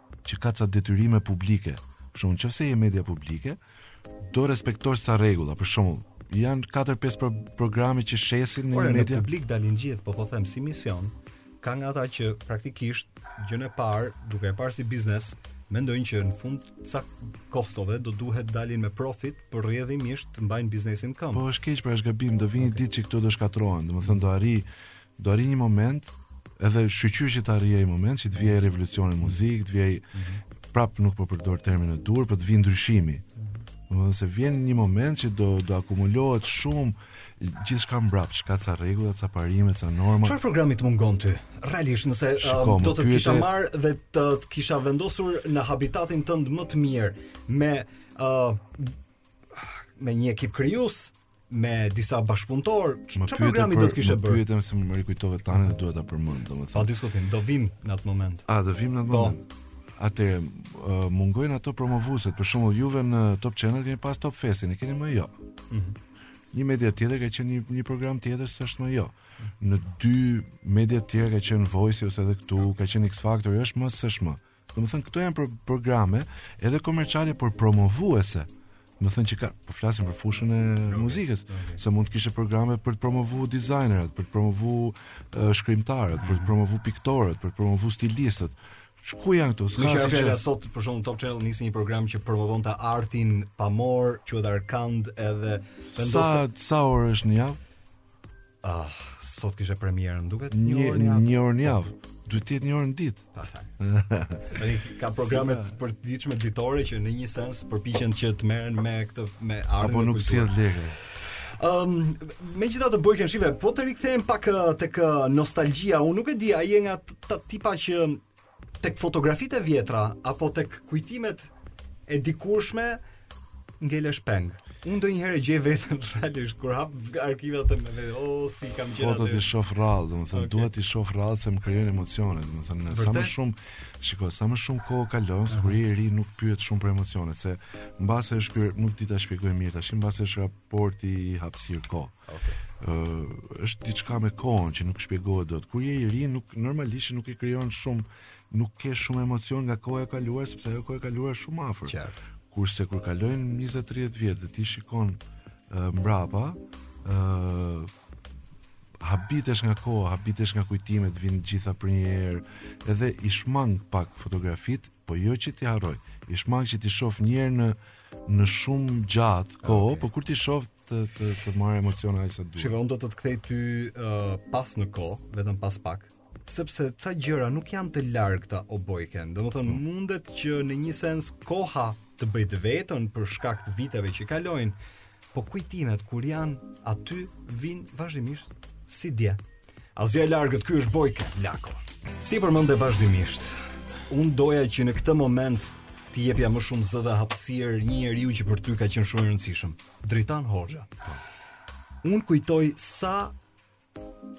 që ka ca detyrime publike. Për shembull, në qoftë se je media publike, do respektosh ca rregulla, për shembull, janë 4-5 pro programe që shesin në Ore, media. Në publik dalin gjithë, po po them si mision, ka nga ata që praktikisht gjënë e parë, duke e parë si biznes, mendojnë që në fund të ca kostove do duhet të dalin me profit, për rrjedhimisht të mbajnë biznesin në këmbë. Po është keq, pra është gabim, do vijë një okay. ditë që këto do shkatërrohen, domethënë do arrijë Do arrijë një moment edhe shyqyr që të arrijë ai moment që të vijë revolucioni mhm. në muzikë, të vijë mhm. prap nuk po përdor termin e duhur, po të vijë ndryshimi. Domethënë se vjen një moment që do do akumulohet shumë gjithçka mbrapsht, ka ca rregulla, ca parime, ca norma. Çfarë programi të mungon ty? Realisht, nëse Shiko, um, do të kisha marrë dhe të të kisha vendosur në habitatin tënd më të mirë me uh, me një ekip krijues, me disa bashkëpunëtorë, çfarë programi do të kishe bërë? Më pyet se më rikujtove tani dhe duhet ta përmend, domethënë. Pa diskutim, do vim në atë moment. A do vim në atë po. moment? Atë uh, mungojnë ato promovuesit, për shembull juve në Top Channel keni pas Top Festin, e keni më jo. Mm -hmm. Një media tjetër ka qenë një, një program tjetër s'është më jo. Në dy media të tjera ka qenë Voice ose edhe këtu, ka qenë X Factor, është më s'është më. Domethënë këto janë programe edhe komerciale por promovuese. Domethënë që ka, po flasim për fushën e okay. muzikës, okay. se mund të kishte programe për të promovuar dizajnerët, për të promovuar uh, shkrimtarët, për të promovuar piktorët, për të promovuar stilistët. Ku janë këto? S'ka si që... sot për shkakun Top Channel nisi një program që promovon artin pamor, quhet Arkand edhe vendos sa sa orë është në javë? Ah, sot kishte premierën, më duket një orë në javë. Një orë në javë. Duhet të jetë një orë në ditë. Ah, Ai ka programe të përditshme ditore që në një sens përpiqen që të merren me këtë me artin Apo nuk sjell lekë. Ëm, megjithatë bëjë shive, po të rikthehemi pak tek nostalgjia, unë nuk e di, a je nga ata tipa që tek fotografitë e vjetra apo tek kujtimet e dikurshme ngelesh peng. Unë ndonjëherë e gjej veten realisht kur hap arkivat them me vete, oh si kam gjëra. Fotot i shoh rrallë, domethënë okay. duhet i shoh rrallë se më krijojnë emocione, domethënë sa më shumë, shiko, sa më shumë kohë kalon, uh -huh. kur je i ri nuk pyet shumë për emocione, se mbase është ky, nuk di ta shpjegoj mirë tash, mbase është porti i hapësirë kohë. Okay. Uh, është diçka me kohën që nuk shpjegohet dot. Kur je i ri, nuk normalisht nuk e krijon shumë, nuk ke shumë emocion nga koha e kaluar sepse ajo koha e kaluar është shumë afër. Qartë. Kurse kur kalojnë 20-30 vjet dhe ti shikon uh, mbrapa, ë uh, habitesh nga koha, habitesh nga kujtimet, vijnë të gjitha për një herë, edhe i shmang pak fotografitë, po jo që t'i harroj. I shmang që t'i shoh një herë në uh, në shumë gjatë ah, kohë, okay. por kur t'i shoh të të, të marr emocione aq sa duhet. Shiko, unë do të të kthej ty uh, pas në kohë, vetëm pas pak sepse ca gjëra nuk janë të largëta o Bojken. Domethënë mm. mundet që në një sens koha të bëjë të vetën për shkak të viteve që kalojnë, Po kujtimet kur janë aty vijnë vazhdimisht si dje. Asgjë e largët ky është Bojken Lako. Ti përmende vazhdimisht. Unë doja që në këtë moment t'i jepja më shumë zë dhe hapësirë një njeriu që për ty ka qenë shumë i rëndësishëm, Dritan Hoxha. Unë kujtoj sa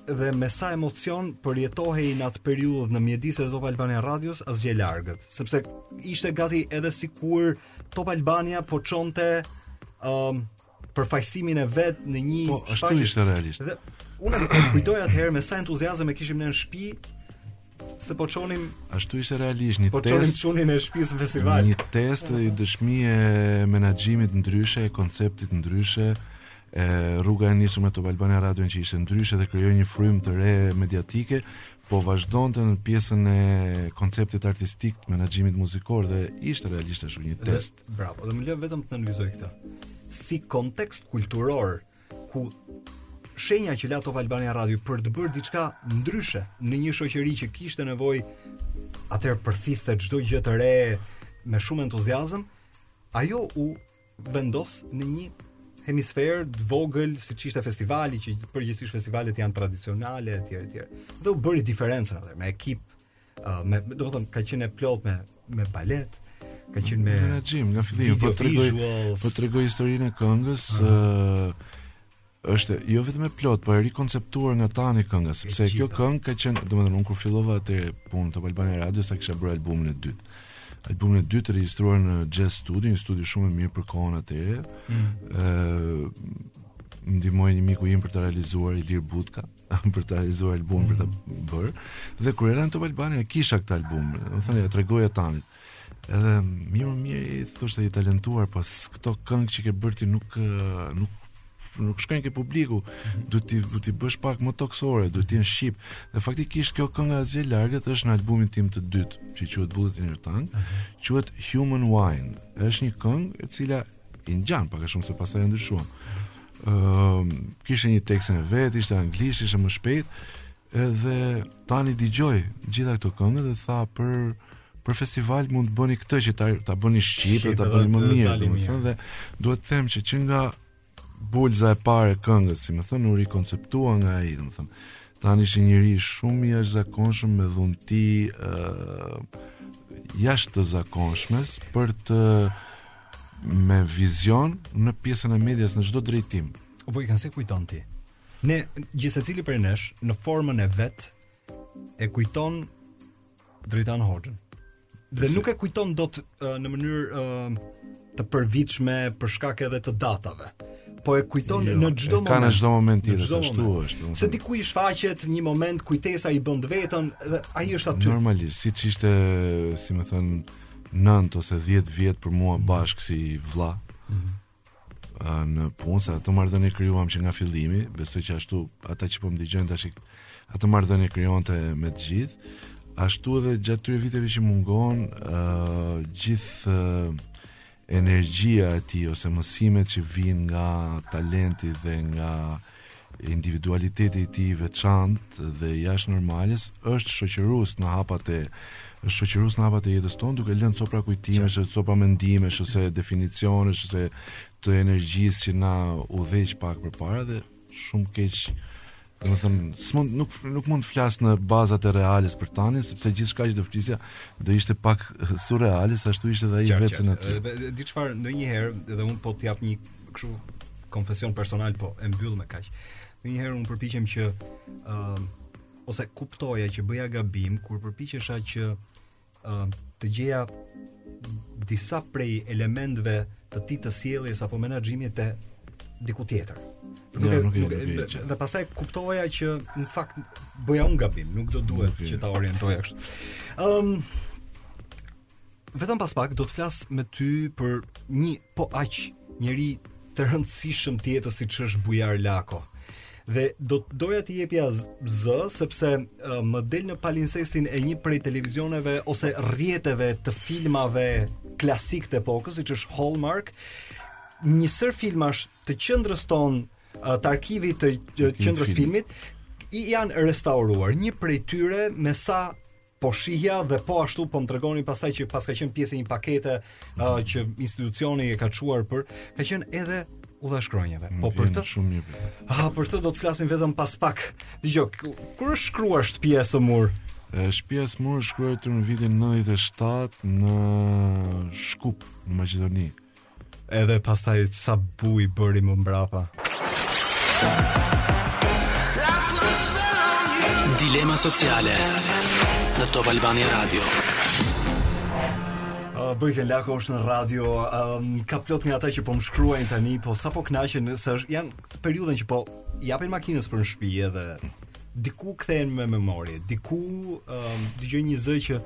dhe me sa emocion përjetohej në atë periudhë në mjediset e Top Albania Radios Asgjë e largët, sepse ishte gati edhe sikur Top Albania po çonte ëm um, përfaqësimin e vet në një po, ashtu ishte realisht. Dhe unë e kujtoj atëherë me sa entuziazëm e kishim në shtëpi se po çonim ashtu ishte realisht një po test. Po çonim çunin e shtëpisë në festival. Një test dhe një dëshmi e menaxhimit ndryshe, e konceptit ndryshe, e rruga e nisur me Top Albania Radio që ishte ndryshe dhe krijoi një frymë të re mediatike, po vazhdonte në pjesën e konceptit artistik të menaxhimit muzikor dhe ishte realisht ashtu një test. Dhe, bravo, dhe më lë vetëm të nënvizoj këtë. Si kontekst kulturor, ku shenja që la Top Albania Radio për të bërë diçka ndryshe në një shoqëri që kishte nevojë atëherë përthithte çdo gjë të re me shumë entuziazëm, ajo u vendos në një hemisferë të vogël, siç ishte festivali që përgjithsisht festivalet janë tradicionale etj etj. Dhe u bëri diferencën atë me ekip, Uh, me, do të them ka qenë e plotë me me balet, ka qenë me menaxhim nga fillimi, po tregoj po tregoj historinë e këngës, uh -huh. uh, është jo vetëm e plotë, por e rikonceptuar nga Tani kënga, sepse kjo këngë ka qenë, domethënë unë kur fillova atë punë te Albania Radio, sa kisha bërë albumin e dytë. Albumin e dytë regjistruar në Jazz Studio, një studio shumë e mirë për kohën atëherë. Mm. Ëh, më ndihmoi një miku im për të realizuar Ilir Butka, për të realizuar albumin për ta bërë. Dhe kur erdha në Top Albania kisha këtë album, domethënë ia tregoja Tanit. Edhe mirë mirë më thoshte je i talentuar, po këto këngë që ke bërë ti nuk nuk nuk shkojnë ke publiku, do t'i do t'i bësh pak më tokësore, do të jenë shqip. Dhe faktikisht kjo kënga S'je larg është në albumin tim të dytë, që quhet Bullet in Your Tongue, quhet Human Wine. Është një këngë e cila i ngjan pak a shumë se pastaj e ndryshuam. Ëm uh, kishte një tekstin e vet, ishte anglisht, ishte më shpejt. Edhe Tani dëgjoi gjitha këto këngë dhe tha për për festival mund të bëni këtë që ta, ta bëni shqip, ta bëni më mirë, domethënë dhe duhet të them që që nga bulza e parë e këngës, domethënë, u rikonceptua nga ai, domethënë. Tani është një njeri shumë i jashtëzakonshëm me dhunti ë uh, jashtë të zakonshmes për të me vizion në pjesën e medias në çdo drejtim. Po e kam si e kujton ti. Ne gjithsecili prej nesh në formën e vet e kujton Dritan Hoxhën. Dhe nuk e kujton dot uh, në mënyrë uh, të përvitshme për shkak edhe të datave. Po e kujton jo, në çdo moment. Ka në çdo moment tjetër se ashtu është. Se diku i shfaqet një moment kujtesa i bën vetën dhe ai është aty. Normalisht, siç ishte, domethënë, 9 ose 10 vjet për mua mm. bashkë si vlla. Mm -hmm. në punë, se atë marrëdhënie krijuam që nga fillimi, besoj që ashtu ata që po më dëgjojnë tash atë marrëdhënie krijonte me të gjithë. Ashtu edhe gjatë këtyre viteve që mungon, ë uh, gjithë uh, energjia e tij ose mësimet që vijnë nga talenti dhe nga individualiteti i tij i veçantë dhe jashtë normales është shoqërues në hapat e është shoqërues në hapat e jetës tonë duke lënë copra kujtimesh copra mendimesh ose definicionesh ose të energjisë që na udhëheq pak përpara dhe Shumë keq. Domethënë, s'mund nuk nuk mund të flas në bazat e reales për Tanin, sepse gjithçka që do flisja do ishte pak surreale, se ashtu ishte dhe ai vetë aty. Di çfarë, ndonjëherë edhe un po të jap një kështu konfesion personal, po e mbyll me kaq. Ndonjëherë un përpiqem që ë uh, ose kuptoja që bëja gabim kur përpiqesha që uh, të gjeja disa prej elementëve të tij të sjelljes apo menaxhimit te dikush tjetër. Nuk e nuk e dhe pastaj kuptoja që në fakt bëja un gabim, nuk do duhet që ta orientoja kështu. Ëm um vetëm pas pak do të flas me ty për një po aq njeri të rëndësishëm të jetës siç është Bujar Lako. Dhe do të doja të jepja zë sepse uh, më del në palinsestin e një prej televizioneve ose rrjeteve të filmave klasikë të epokës, siç është Hallmark, një sërë filmash të qendrës tonë uh, të arkivit të qendrës filmit janë restauruar. Një prej tyre me sa po shihja dhe po ashtu po më tregonin pastaj që paska qenë pjesë e një pakete uh, që institucioni e ka çuar për ka qenë edhe Udha e shkronjave. Po për të shumë mirë. Ah, për të do të flasim vetëm pas pak. Dëgjo, kur është shkruar Shtëpia e sëmurë? Shtëpia e sëmurë është shkruar në vitin 97 në Shkup, në Maqedoni. Edhe pastaj sa bujë bëri më mbrapa. Dilema sociale në Top Albania Radio. Uh, Bojken Lako është në radio, um, ka plot nga ata që po më shkruajnë tani, po sa po knaqen, se është, janë periudhën që po japin makinës për në shpi edhe diku kthehen me memorie, diku um, dëgjojnë një zë që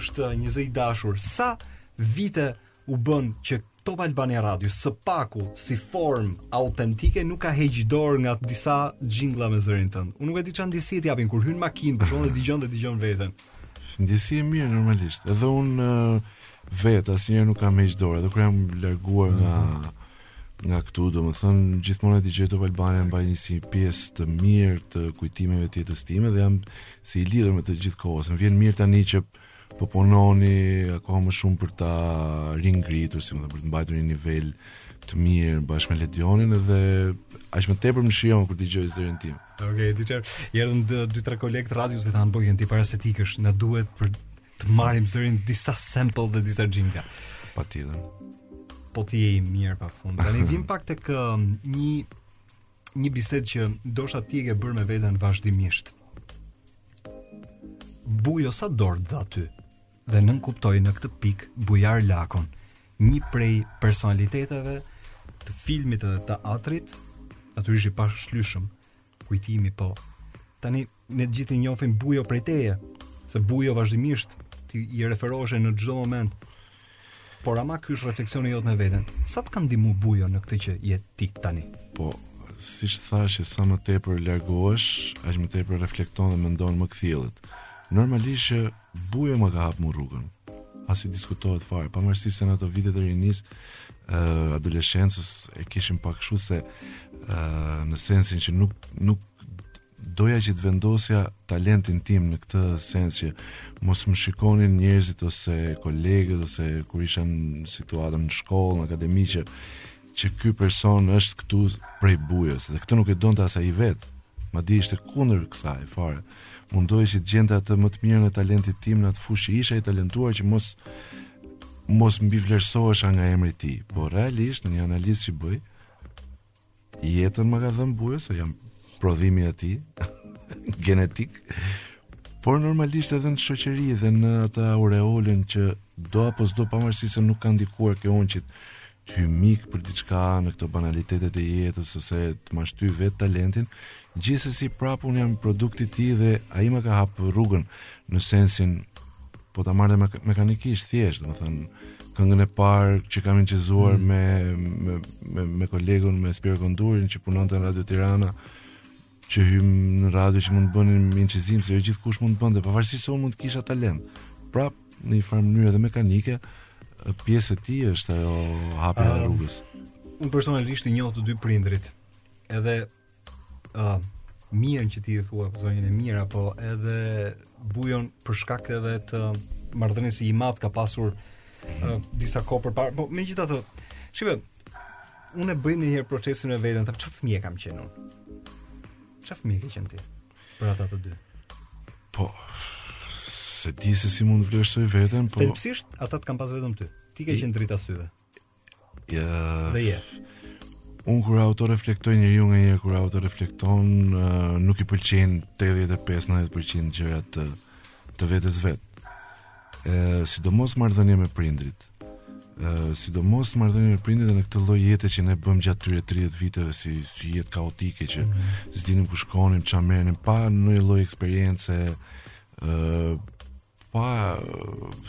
është një zë i dashur. Sa vite u bënë që Top Albania Radio së paku si formë autentike nuk ka heqë dorë nga disa xhingla me zërin tënd. Unë nuk e di çan ndjesi të japin kur hyn në makinë, për shkakun e dëgjon dhe dëgjon veten. Ndjesi e mirë normalisht. Edhe unë uh, vet asnjëherë nuk kam heqë dorë, edhe kur jam larguar nga nga këtu, domethënë, gjithmonë e dëgjoj Top Albania mbaj një si pjesë të mirë të kujtimeve të jetës time dhe jam si i lidhur me të gjithë kohën. Më vjen mirë tani që Po punoni akoma më shumë për ta ringritur, si më dhe për të mbajtur një nivel të mirë bashkë me Ledionin dhe aq më tepër më shijon kur dëgjoj zërin tim. Okej, okay, diçka. Erdhën dy dy tre kolegë të radios dhe thanë Bojken ti para se të ikësh, na duhet pra të marrim zërin disa sample dhe disa jingle. Patjetër. Po ti je i mirë pafund. Tani vim pak tek um, një një bisedë që ndoshta ti e ke bërë me veten vazhdimisht. Bujo sa dorë dha ty dhe nënkuptoj në këtë pikë Bujar Lakon, një prej personaliteteve të filmit dhe teatrit, natyrisht i pashlyshëm kujtimi po. Tani Ne të gjithë njohim Bujon prej teje, se Bujos vazhdimisht ti i referohesh në çdo moment. Por ama ky është refleksioni jot me veten. Sa të ka ndihmu Bujo në këtë që je ti tani? Po, siç thashë, sa më tepër largohesh, aq më tepër reflekton dhe mendon më kthjellët. Normalisht që Bujo më ka hapur rrugën. As diskutohet fare, pavarësisht se në ato vitet e rinisë, uh, adoleshencës e kishim pak kështu se uh, në sensin që nuk nuk Doja që të vendosja talentin tim në këtë sens që mos më shikonin njerëzit ose kolegët ose kur isha në situatën në shkollë, në akademi që që ky person është këtu prej Bujos dhe këtë nuk e donte as ai vetë. Madje ishte kundër kësaj fare. Mundohej që të gjente atë më të mirën e talentit tim në atë fushë që isha i talentuar që mos mos mbivlerësohesha nga emri i tij, por realisht në një analizë që bëj, Jetën ma ka dhënë Bujo se jam prodhimi i tij genetik. Por normalisht edhe në shoqëri dhe në atë aureolën që do apo s'do pavarësisht se nuk ka ndikuar kyç, si të thuash, të ty mik për diçka në këto banalitetet e jetës ose të ma shtyjë vetë talentin, Gjithsesi prap un jam produkti i tij dhe ai më ka hap rrugën në sensin po ta marr mekanikisht thjesht, domethënë këngën e parë që kam incizuar mm. me me me me kolegun me Spiro Kondurin që punonte në Radio Tirana që hym në radio që mund të bënim incizim se jo gjithkush mund të bënte, pavarësisht se unë mund të kisha talent. Prap në një farë mënyrë dhe mekanike, pjesë e tij është ajo hapja e rrugës. Unë personalisht i njoh të dy prindërit. Edhe uh, Mirën që ti i thua zonjën Mira apo edhe Bujon për shkak edhe të marrëdhënies se im atë ka pasur uh, disa kohë përpara. Po megjithatë, shikoj, unë bëj një herë procesin me veten, pra çfarë fëmijë kam qenë unë? Çfarë fëmijë ke qenë ti? Për ata të dy. Po s'e di se si mund të vlerësoj veten, po. Thelbësisht ata të kanë pas vetëm ty. Ti ke qenë drita e syve. Ja. Dhe je. Un kur auto reflektoj njeriu nganjëherë kur auto reflekton nuk i pëlqejnë 85-90% gjëra të të vetes vetë. Ë sidomos marrëdhënia me prindërit. Ë sidomos marrëdhënia me prindërit në këtë lloj jete që ne bëmë gjatë këtyre 30 viteve si si jetë kaotike që mm. s'dinim ku shkonim, ça merrnim pa ndonjë lloj eksperience ë pa,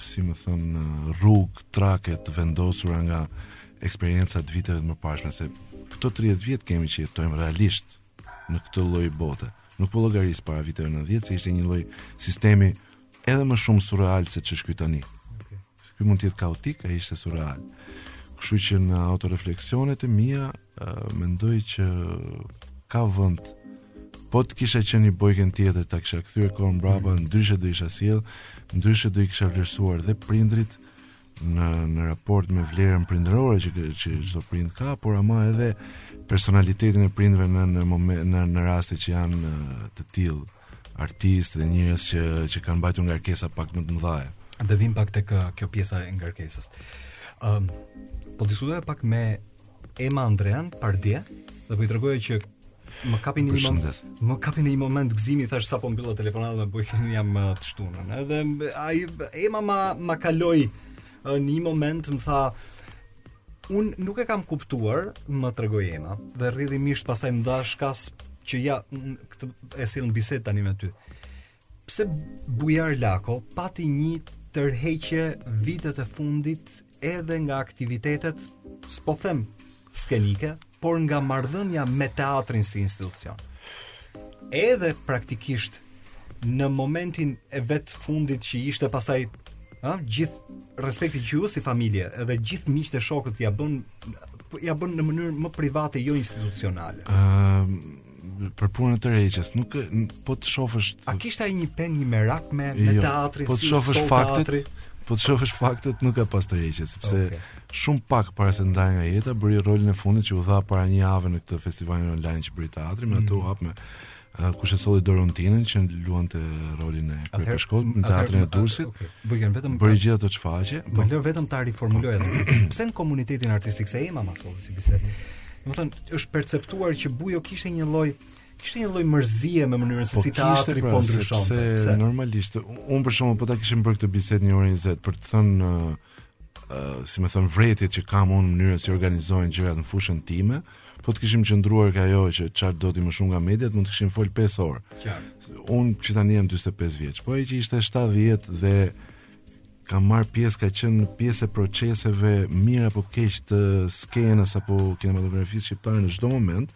si me thënë, rrugë, traka të vendosura nga eksperiencat e viteve të mëparshme, se këto 30 vjet kemi që jetojmë realisht në këtë lloj bote. Nuk po llogaris para viteve 90, se ishte një lloj sistemi edhe më shumë surreal se ç'është ky tani. Okay. Ky mund të jetë kaotik, ai ishte surreal. Kështu që në autorefleksionet e mia, mendoj që ka vend po të kisha qenë një Bojken tjetër ta kisha kthyer kohën mbrapa mm. ndryshe do isha sjell ndryshe do i kisha vlerësuar dhe prindërit në në raport me vlerën prindërore që që çdo prind ka por ama edhe personalitetin e prindërve në në moment në në raste që janë të tillë artistë dhe njerëz që që kanë mbajtur ngarkesa pak më të mëdha. Dhe vijmë pak tek kjo pjesa e ngarkesës. Ëm um, po diskutoja pak me Ema Andrean, pardje, dhe po i tregoja që më kapi një moment, më kapi një moment gëzimi, thash sapo mbylla telefonatën me Bojën jam uh, të shtunën. Edhe Ema ma ma kaloi uh, në një moment më tha un nuk e kam kuptuar, më tregoi Ema dhe rrjedhimisht pastaj më dha shkas që ja këtë e sjell në bisedë tani me ty. Pse Bujar Lako pati një tërheqje vitet e fundit edhe nga aktivitetet, s'po them skenike, por nga marrëdhënia me teatrin si institucion. Edhe praktikisht në momentin e vet të fundit që ishte pastaj ha, gjithë respekti që ju si familje edhe gjithë miqtë e shokët ia bënë ia bënë në mënyrë më private jo institucionale. Ëm ehm, për punën e tërheqjes, nuk po të shofësh A kishte ai një peng një merak me me jo, teatrin? Po të shofësh faktet, po të shofësh faktet nuk ka pas tërheqjes, sepse okay. shumë pak para se u nda nga jeta bëri rolin e fundit që u dha para një jave në këtë festivalin online që bëri teatri, mm. me ato hap me Uh, Kush e solli Doruntinën që luante rolin e kryepeshkopit në teatrin e Durrësit. Okay. Bojën vetëm bëri gjithë ato shfaqje. Më po. lë vetëm ta riformuloj atë. Pse në komunitetin artistik se Ema ma solli si bisedë. Domethënë, është perceptuar që Bujo kishte një lloj kishte një lloj mërzie me mënyrën se po si teatri pra, po ndryshon. Se, se normalisht, unë për shkak un po ta kishim bërë këtë bisedë një orë 20 për të thënë uh, uh, si me thënë vrejtjet që kam unë mënyrën si organizohen gjërat në fushën time, po të kishim qëndruar ka jo që çfarë do ti më shumë nga mediat, mund të kishim fol 5 orë. Qartë. Unë që tani jam 45 vjeç, po ai që ishte 70 dhe ka marrë pjesë, ka qenë pjesë e proceseve mirë apo keq të skenës apo kinematografisë shqiptare në çdo moment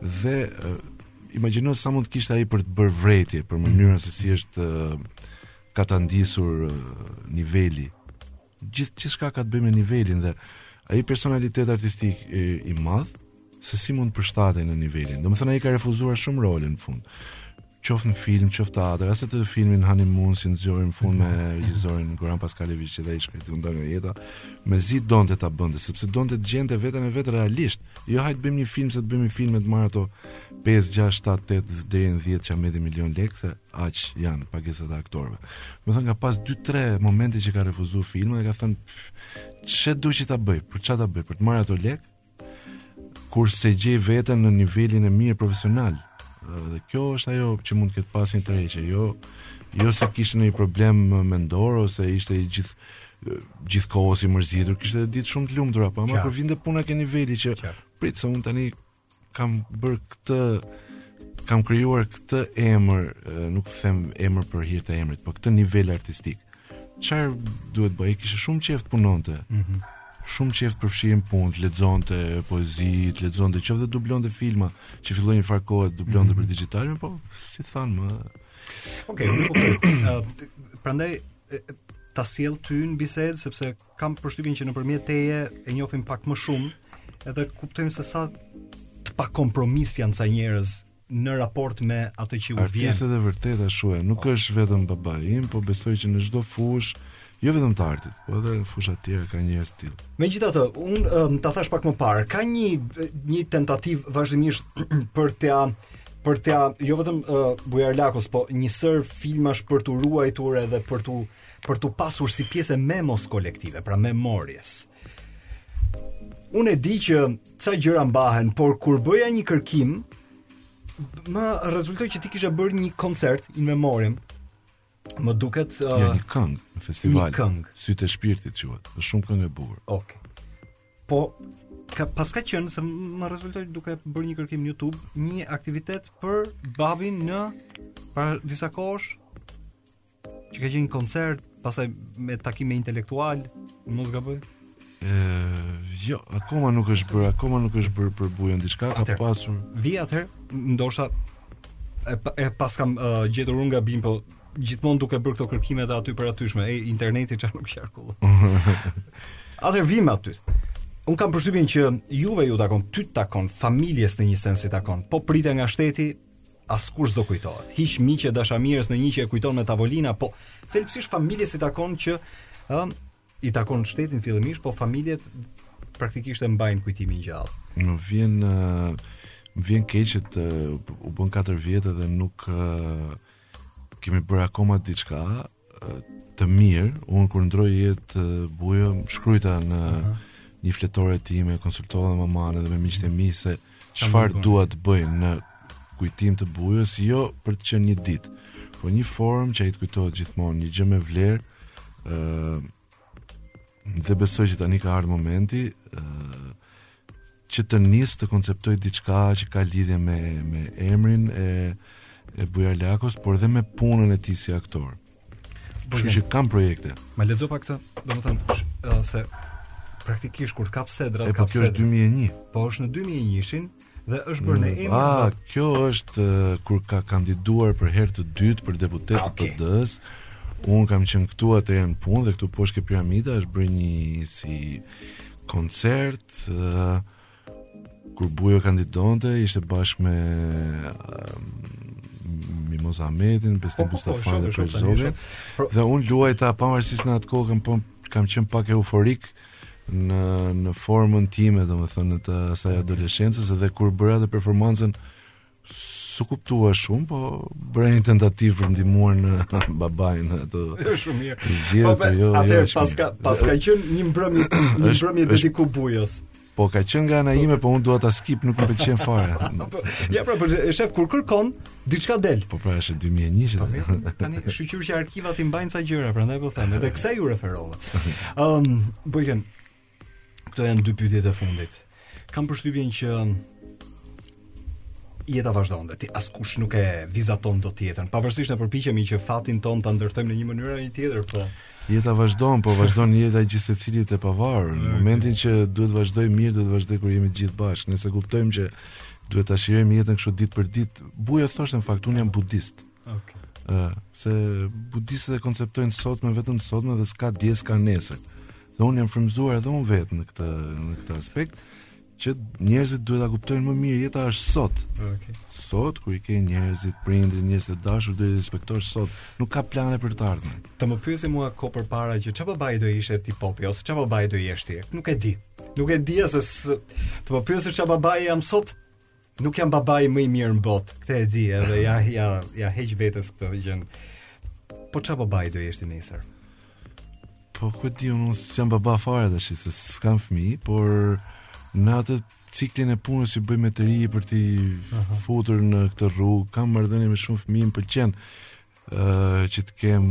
dhe uh, imagjino sa mund të kishte ai për të bërë vrejtje për mënyrën se si është uh, katandisur uh, niveli. Gjithë gjithçka ka të bëjë me nivelin dhe ai personalitet artistik i, i madh se si mund të përshtatej në nivelin. Domethënë, ai ka refuzuar shumë role në fund. Qoftë në film, qoftë teatër, as te filmin Honeymoon, si e nxorëm në fund me regjisorin Goran Paskaljević që dhe i shkreti u nda nga jeta, mezi donte ta bënte, sepse donte të gjente veten e vet realisht. Jo hajt bëjmë një film, se të bëjmë një film e të marrim ato 5, 6, 7, 8, deri në 10 15 milion lekë, se aq janë pagesat e aktorëve. Domethënë, ka pas 2-3 momente që ka refuzu filma, dhe ka thënë, çe duhet ta bëj, për çfarë ta bëj, për të marrë ato lekë, kur s'e gjej veten në nivelin e mirë profesional. Dhe kjo është ajo që mund të ketë pas një tërheqje, jo jo se kishte një problem mendor ose ishte i gjithë gjithë kohës i mërzitur, kishte ditë shumë të lumtura, po ama kur vinte puna ke niveli që prit se un tani kam bërë këtë kam krijuar këtë emër, nuk them emër për hir të emrit, por këtë nivel artistik. Çfarë duhet bëj? Kishte shumë qejf të punonte. Mhm. Mm shumë qejf të përfshihej në punë, të lexonte poezi, të lexonte qoftë dhe dublonte filma, që filloi një farë kohë të dublonte mm -hmm. për Digitalb-in, po si thanë më. Okej, okay, okay. uh, prandaj ta sjell ty në bisedë sepse kam përshtypjen që nëpërmjet teje e njohim pak më shumë, edhe kuptojmë se sa të pa kompromis janë ca njerëz në raport me atë që u vjen. Artistët e vërtetë ashtu janë, nuk është vetëm babai im, po besoj që në çdo fushë, jo vetëm të artit, po edhe në fusha të tjera ka njerëz të tillë. Megjithatë, un um, ta thashë pak më parë, ka një një tentativë vazhdimisht për të për të jo vetëm uh, Bujar Lakos, po një sërë filmash për t'u ruajtur edhe për t'u për t'u pasur si pjesë e memos kolektive, pra memories. Unë e di që ca gjëra mbahen, por kur bëja një kërkim, më rezultoi që ti kishe bërë një koncert in memoriam. Më duket uh, ja, një këngë në festival. Një këngë. Sytë e shpirtit quhet. Është shumë këngë e bukur. Okej. Okay. Po ka paska qenë se më rezultoi duke bërë një kërkim në YouTube, një aktivitet për babin para disa kohësh Që ka qenë një koncert, pastaj me takime me intelektualë, mos gaboj. Ë, jo, akoma nuk është bërë, akoma nuk është bërë për Bujon diçka, ka atëherë, pasur. Vi atëherë, ndoshta e, e paskam uh, gjetur unë gabim, po gjithmonë duke bërë këto kërkime të aty për atyshme, në internet çfarë nuk qarkullon. atëherë vijmë aty. Unë kam përshtypjen që juve ju takon, ty takon, familjes në një sens i takon. Po prite nga shteti, Askush s'do kujtohet. Hiq miq e dashamirës ndonjë që e kujton nëpër tavolina, po thelbësisht familjes i takon që ë i takon shtetit fillimisht, po familjet praktikisht e mbajnë kujtimin gjallë. Më vjen më vjen keq që u bënë 4 vjet dhe nuk kemi bërë akoma diçka, të mirë, unë kur ndërroi jetë Bujo, shkruajta në një fletore timen, konsultova me mamën dhe me miqtë e mi se çfarë dua të bëj në kujtim të Bujos, jo për të qenë një ditë, por një formë që ai të kujtohet gjithmonë, një gjë me vlerë, ë dhe besoj që tani ka ardhur momenti, ë që të nis të konceptoj diçka që ka lidhje me me emrin e e Bujar Lakos, por dhe me punën e tij si aktor. Kështu që kam projekte. Ma lexo pak këtë, domethënë se praktikisht ku kap sedra, po kap sedra. Po kjo është 2001. Po është në 2001-shin dhe është bërë në mm, emër. Ah, kjo është kur ka kandiduar për herë të dytë për deputet të ah, okay. PD-s. Unë kam qenë këtu atë në punë dhe këtu poshtë ke Piramida është bërë një si koncert uh, kur Bujo kandidonte ishte bashkë me uh, Mimoza Ahmetin, Besnik po, po, po, Mustafajn dhe Preç Zogajn dhe unë luajta pavarësisht në atë kohë kam, kam qenë pak euforik në, në formën time domethënë të asaj adoleshencës dhe kur bëra dhe performancën S'u kuptua shumë, po bëra një tentativë për t'ndihmuar babain atë. Jo shumë mirë. Gjithë, po, po jo, jo. Atë paska paska qen një mbrëmje, një mbrëmje e rrëzikut Bujos. Po ka qen nga ana ime, po unë dua ta skip, nuk më pëlqen fare. Po, ja pra, po shef kur kërkon diçka del. Po pra është 2001. Po mirë, tani shyqyr që arkivat i mbajnë ca gjëra, prandaj po them, edhe kësaj iu referova. Ëm, um, bëjën Këto janë dy pyetjet e fundit. Kam përshtypjen që jeta vazhdon dhe atë askush nuk e vizaton dot tjetrit. Pavarësisht ne përpiqemi që fatin tonë ta ndërtojmë në një mënyrë apo një tjetër, po jeta vazhdon, po vazhdon jeta e gjithsecilit e pavarur. Në momentin që duhet të vazhdojë mirë, duhet të vazhdojë kur jemi të gjithë bashkë. Nëse kuptojmë që duhet ta shijojmë jetën kështu ditë për ditë, Bujo thoshte në fakt unë jam budist. Okej. Okay. Ëh, se budistët e konceptojnë sotmen, vetëm sotmen dhe s'ka dje s'ka nesër. Dhe unë jam frymëzuar edhe unë vetë në këtë në këtë aspekt që njerëzit duhet ta kuptojnë më mirë jeta është sot. Okay. Sot kur i ke njerëzit, prindërit, njerëzit e dashur duhet t'i respektosh sot. Nuk ka plane për të ardhmen. Të më pyesësh mua kohë përpara që çfarë babai do ishe ti Popi ose çfarë babai do jesh ti? Nuk e di. Nuk e di se të më pyesësh çfarë babai jam sot. Nuk jam babai më i mirë në botë, këtë e di edhe ia ia ia heq vetes këtë gjën. Po çfarë babai do jesh ti nesër? Po ku e di, unë s'jam baba fare tashi, se s'kam fëmijë, por në atë ciklin e punës që bëj me të rinj për t'i futur në këtë rrugë, kam marrëdhënie me shumë fëmijë, më pëlqen. Ëh, që të kem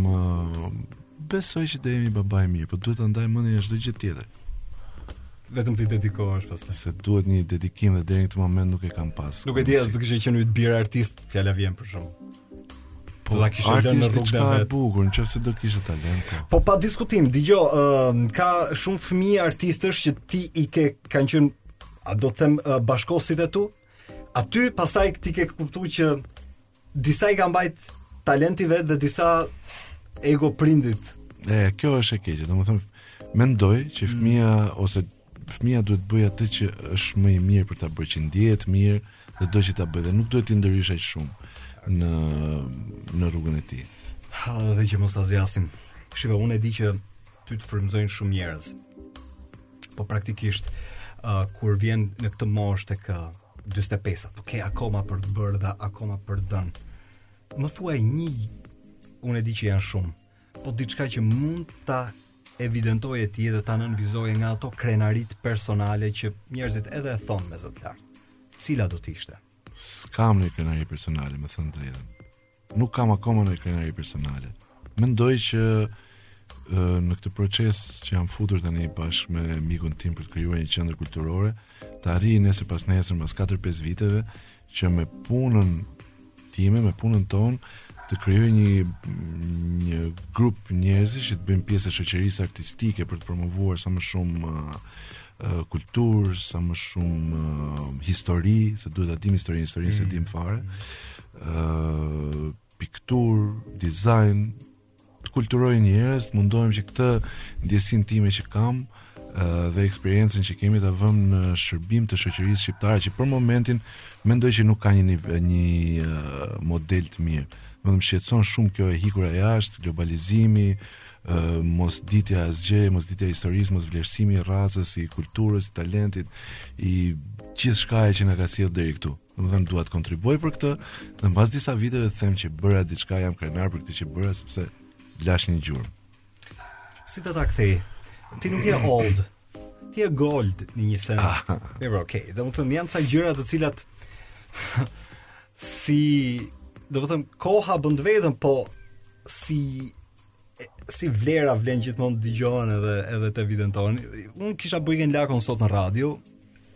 besoj që të jem baba i mirë, po duhet ta ndaj mendjen nga çdo gjë tjetër. Vetëm t'i dedikohesh pastaj. Se duhet një dedikim dhe deri në këtë moment nuk e kam pas. Nuk e di, po të kishte qenë yt bir artist, fjala vjen për shembull. Po, do ta kishe lënë në rrugën e bukur, nëse do kishte talent. Po. po pa diskutim, dëgjoj, uh, ka shumë fëmijë artistësh që ti i ke kanë qenë dua të them uh, bashkosit e tu, Aty pastaj ti ke kuptuar që disa i kanë mbajt talenti i vet dhe disa ego e prindit. E, kjo është e keqe, domethënë, mendoj që mm. fëmija, mm. ose fëmija duhet të bëjë atë që është më i mirë për ta bërë që ndihet mirë dhe do që ta bëjë dhe nuk duhet t'i ndërhysh aq shumë në, në rrugën e tij. Ha, dhe që mos ta zgjasim, shive, unë e di që ty të frymëzojnë shumë njerëz, Po praktikisht uh, kur vjen në këtë moshë tek 45-at, uh, po ke akoma për të bërë dhe akoma për të dhënë. Më thuaj një unë e di që janë shumë, po diçka që mund ta evidentoje ti dhe ta nënvizoje nga ato krenaritë personale që njerëzit edhe e thonë me zë të lartë. Cila do të ishte? S'kam një krenari personale, me thënë të drejtën. Nuk kam akoma ndonjë krenari personale. Mendoj që në këtë proces që jam futur tani bashkë me mikun tim për të krijuar një qendër kulturore, të arrij nëse pasnesër pas 4-5 viteve që me punën time, me punën tonë të krijoj një një grup njerëzish që të bëjnë pjesë e shoqërisë artistike për të promovuar sa më shumë uh, kulturë, sa më shumë uh, histori, se duhet ta dimë historinë, historinë mm. s'e dimë fare. Mm uh, pikturë, dizajn, të kulturoj njerëz, të mundohem që këtë ndjesinë time që kam, dhe eksperiencën që kemi ta vëmë në shërbim të shoqërisë shqiptare që për momentin mendoj që nuk ka një një, një model të mirë. Domethënë më shqetëson shumë kjo e ikura jashtë, globalizimi, mosditja asgjë, mosditja e historisë, mosvlerësimi i racës, i kulturës, i talentit, i gjithçkaje që na ka sjellë deri këtu. Domethënë dua të kontribuoj për këtë dhe mbas disa viteve të them që bëra diçka, jam krenar për këtë që bëra sepse lashë një gjurmë. Si do ta kthej? Ti nuk je old. Ti je gold në një sens. Ah. Mirë, bro, okay. Domethënë janë ca gjëra të cilat si domethënë koha bën të vetën, po si si vlera vlen gjithmonë të dëgjohen edhe edhe të evidentohen. Unë kisha Bojken Lakon sot në radio.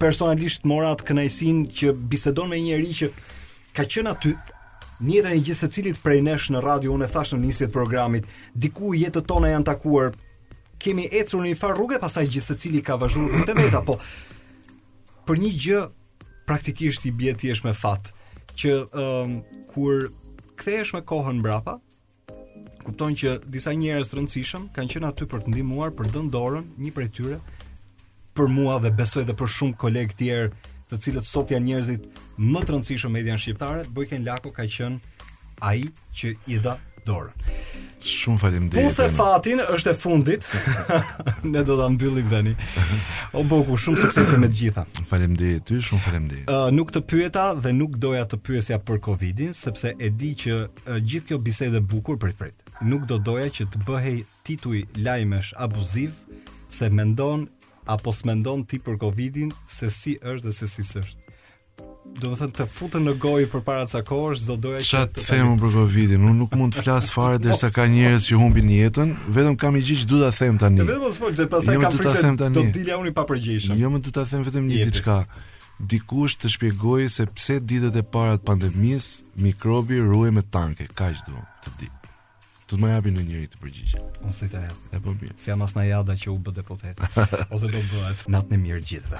Personalisht mora atë kënaqësinë që bisedon me një njeri që ka qenë aty në jetën e gjithsecilit prej nesh në radio. Unë e thashë në nisje të programit, diku jetët tona janë takuar. Kemi ecur në një farë rruge, pastaj gjithsecili ka vazhduar të vetën, po për një gjë praktikisht ndihesh thjesht me fat që um, kur kthehesh me kohën mbrapa, kupton që disa njerëz të rëndësishëm kanë qenë aty për të ndihmuar, për të dhënë dorën, një prej tyre për mua dhe besoj dhe për shumë kolegë të tjerë, të cilët sot janë njerëzit më të rëndësishëm në median shqiptare, Bojken Lako ka qenë ai që i dha dorën. Shumë faleminderit. Puthë fatin është e fundit. ne do ta mbyllim tani. O Boku, shumë suksese me të gjitha. Faleminderit ty, shumë faleminderit. Uh, nuk të pyeta dhe nuk doja të pyesja për Covidin, sepse e di që Gjithë kjo bisedë e bukur prit, prit. Nuk do doja që të bëhej titull lajmesh abuziv se mendon apo s'mendon ti për Covidin se si është dhe se si s'është. Domethënë të futën në gojë për para ca kohësh, do doja që të them për Covidin. Unë nuk mund të flas fare derisa ka njerëz që humbin jetën, vetëm këmbëngul, do ta them tani. Vetëm mos fol, pastaj kam frikë të them tani. Do dilja unë i papërgjegjshëm. Jo, por do ta them vetëm një diçka. Dikush të shpjegojë se pse ditët e para të pandemisë mikrobi ruhej me tanke, kaq dua të di. Do të ma japë ndonjëri këtë përgjigje. Unë s'e di ta jap. E po mirë. S'jam as Najada që u bë deputet. Ose do bëhet. Natën e mirë të gjithëve.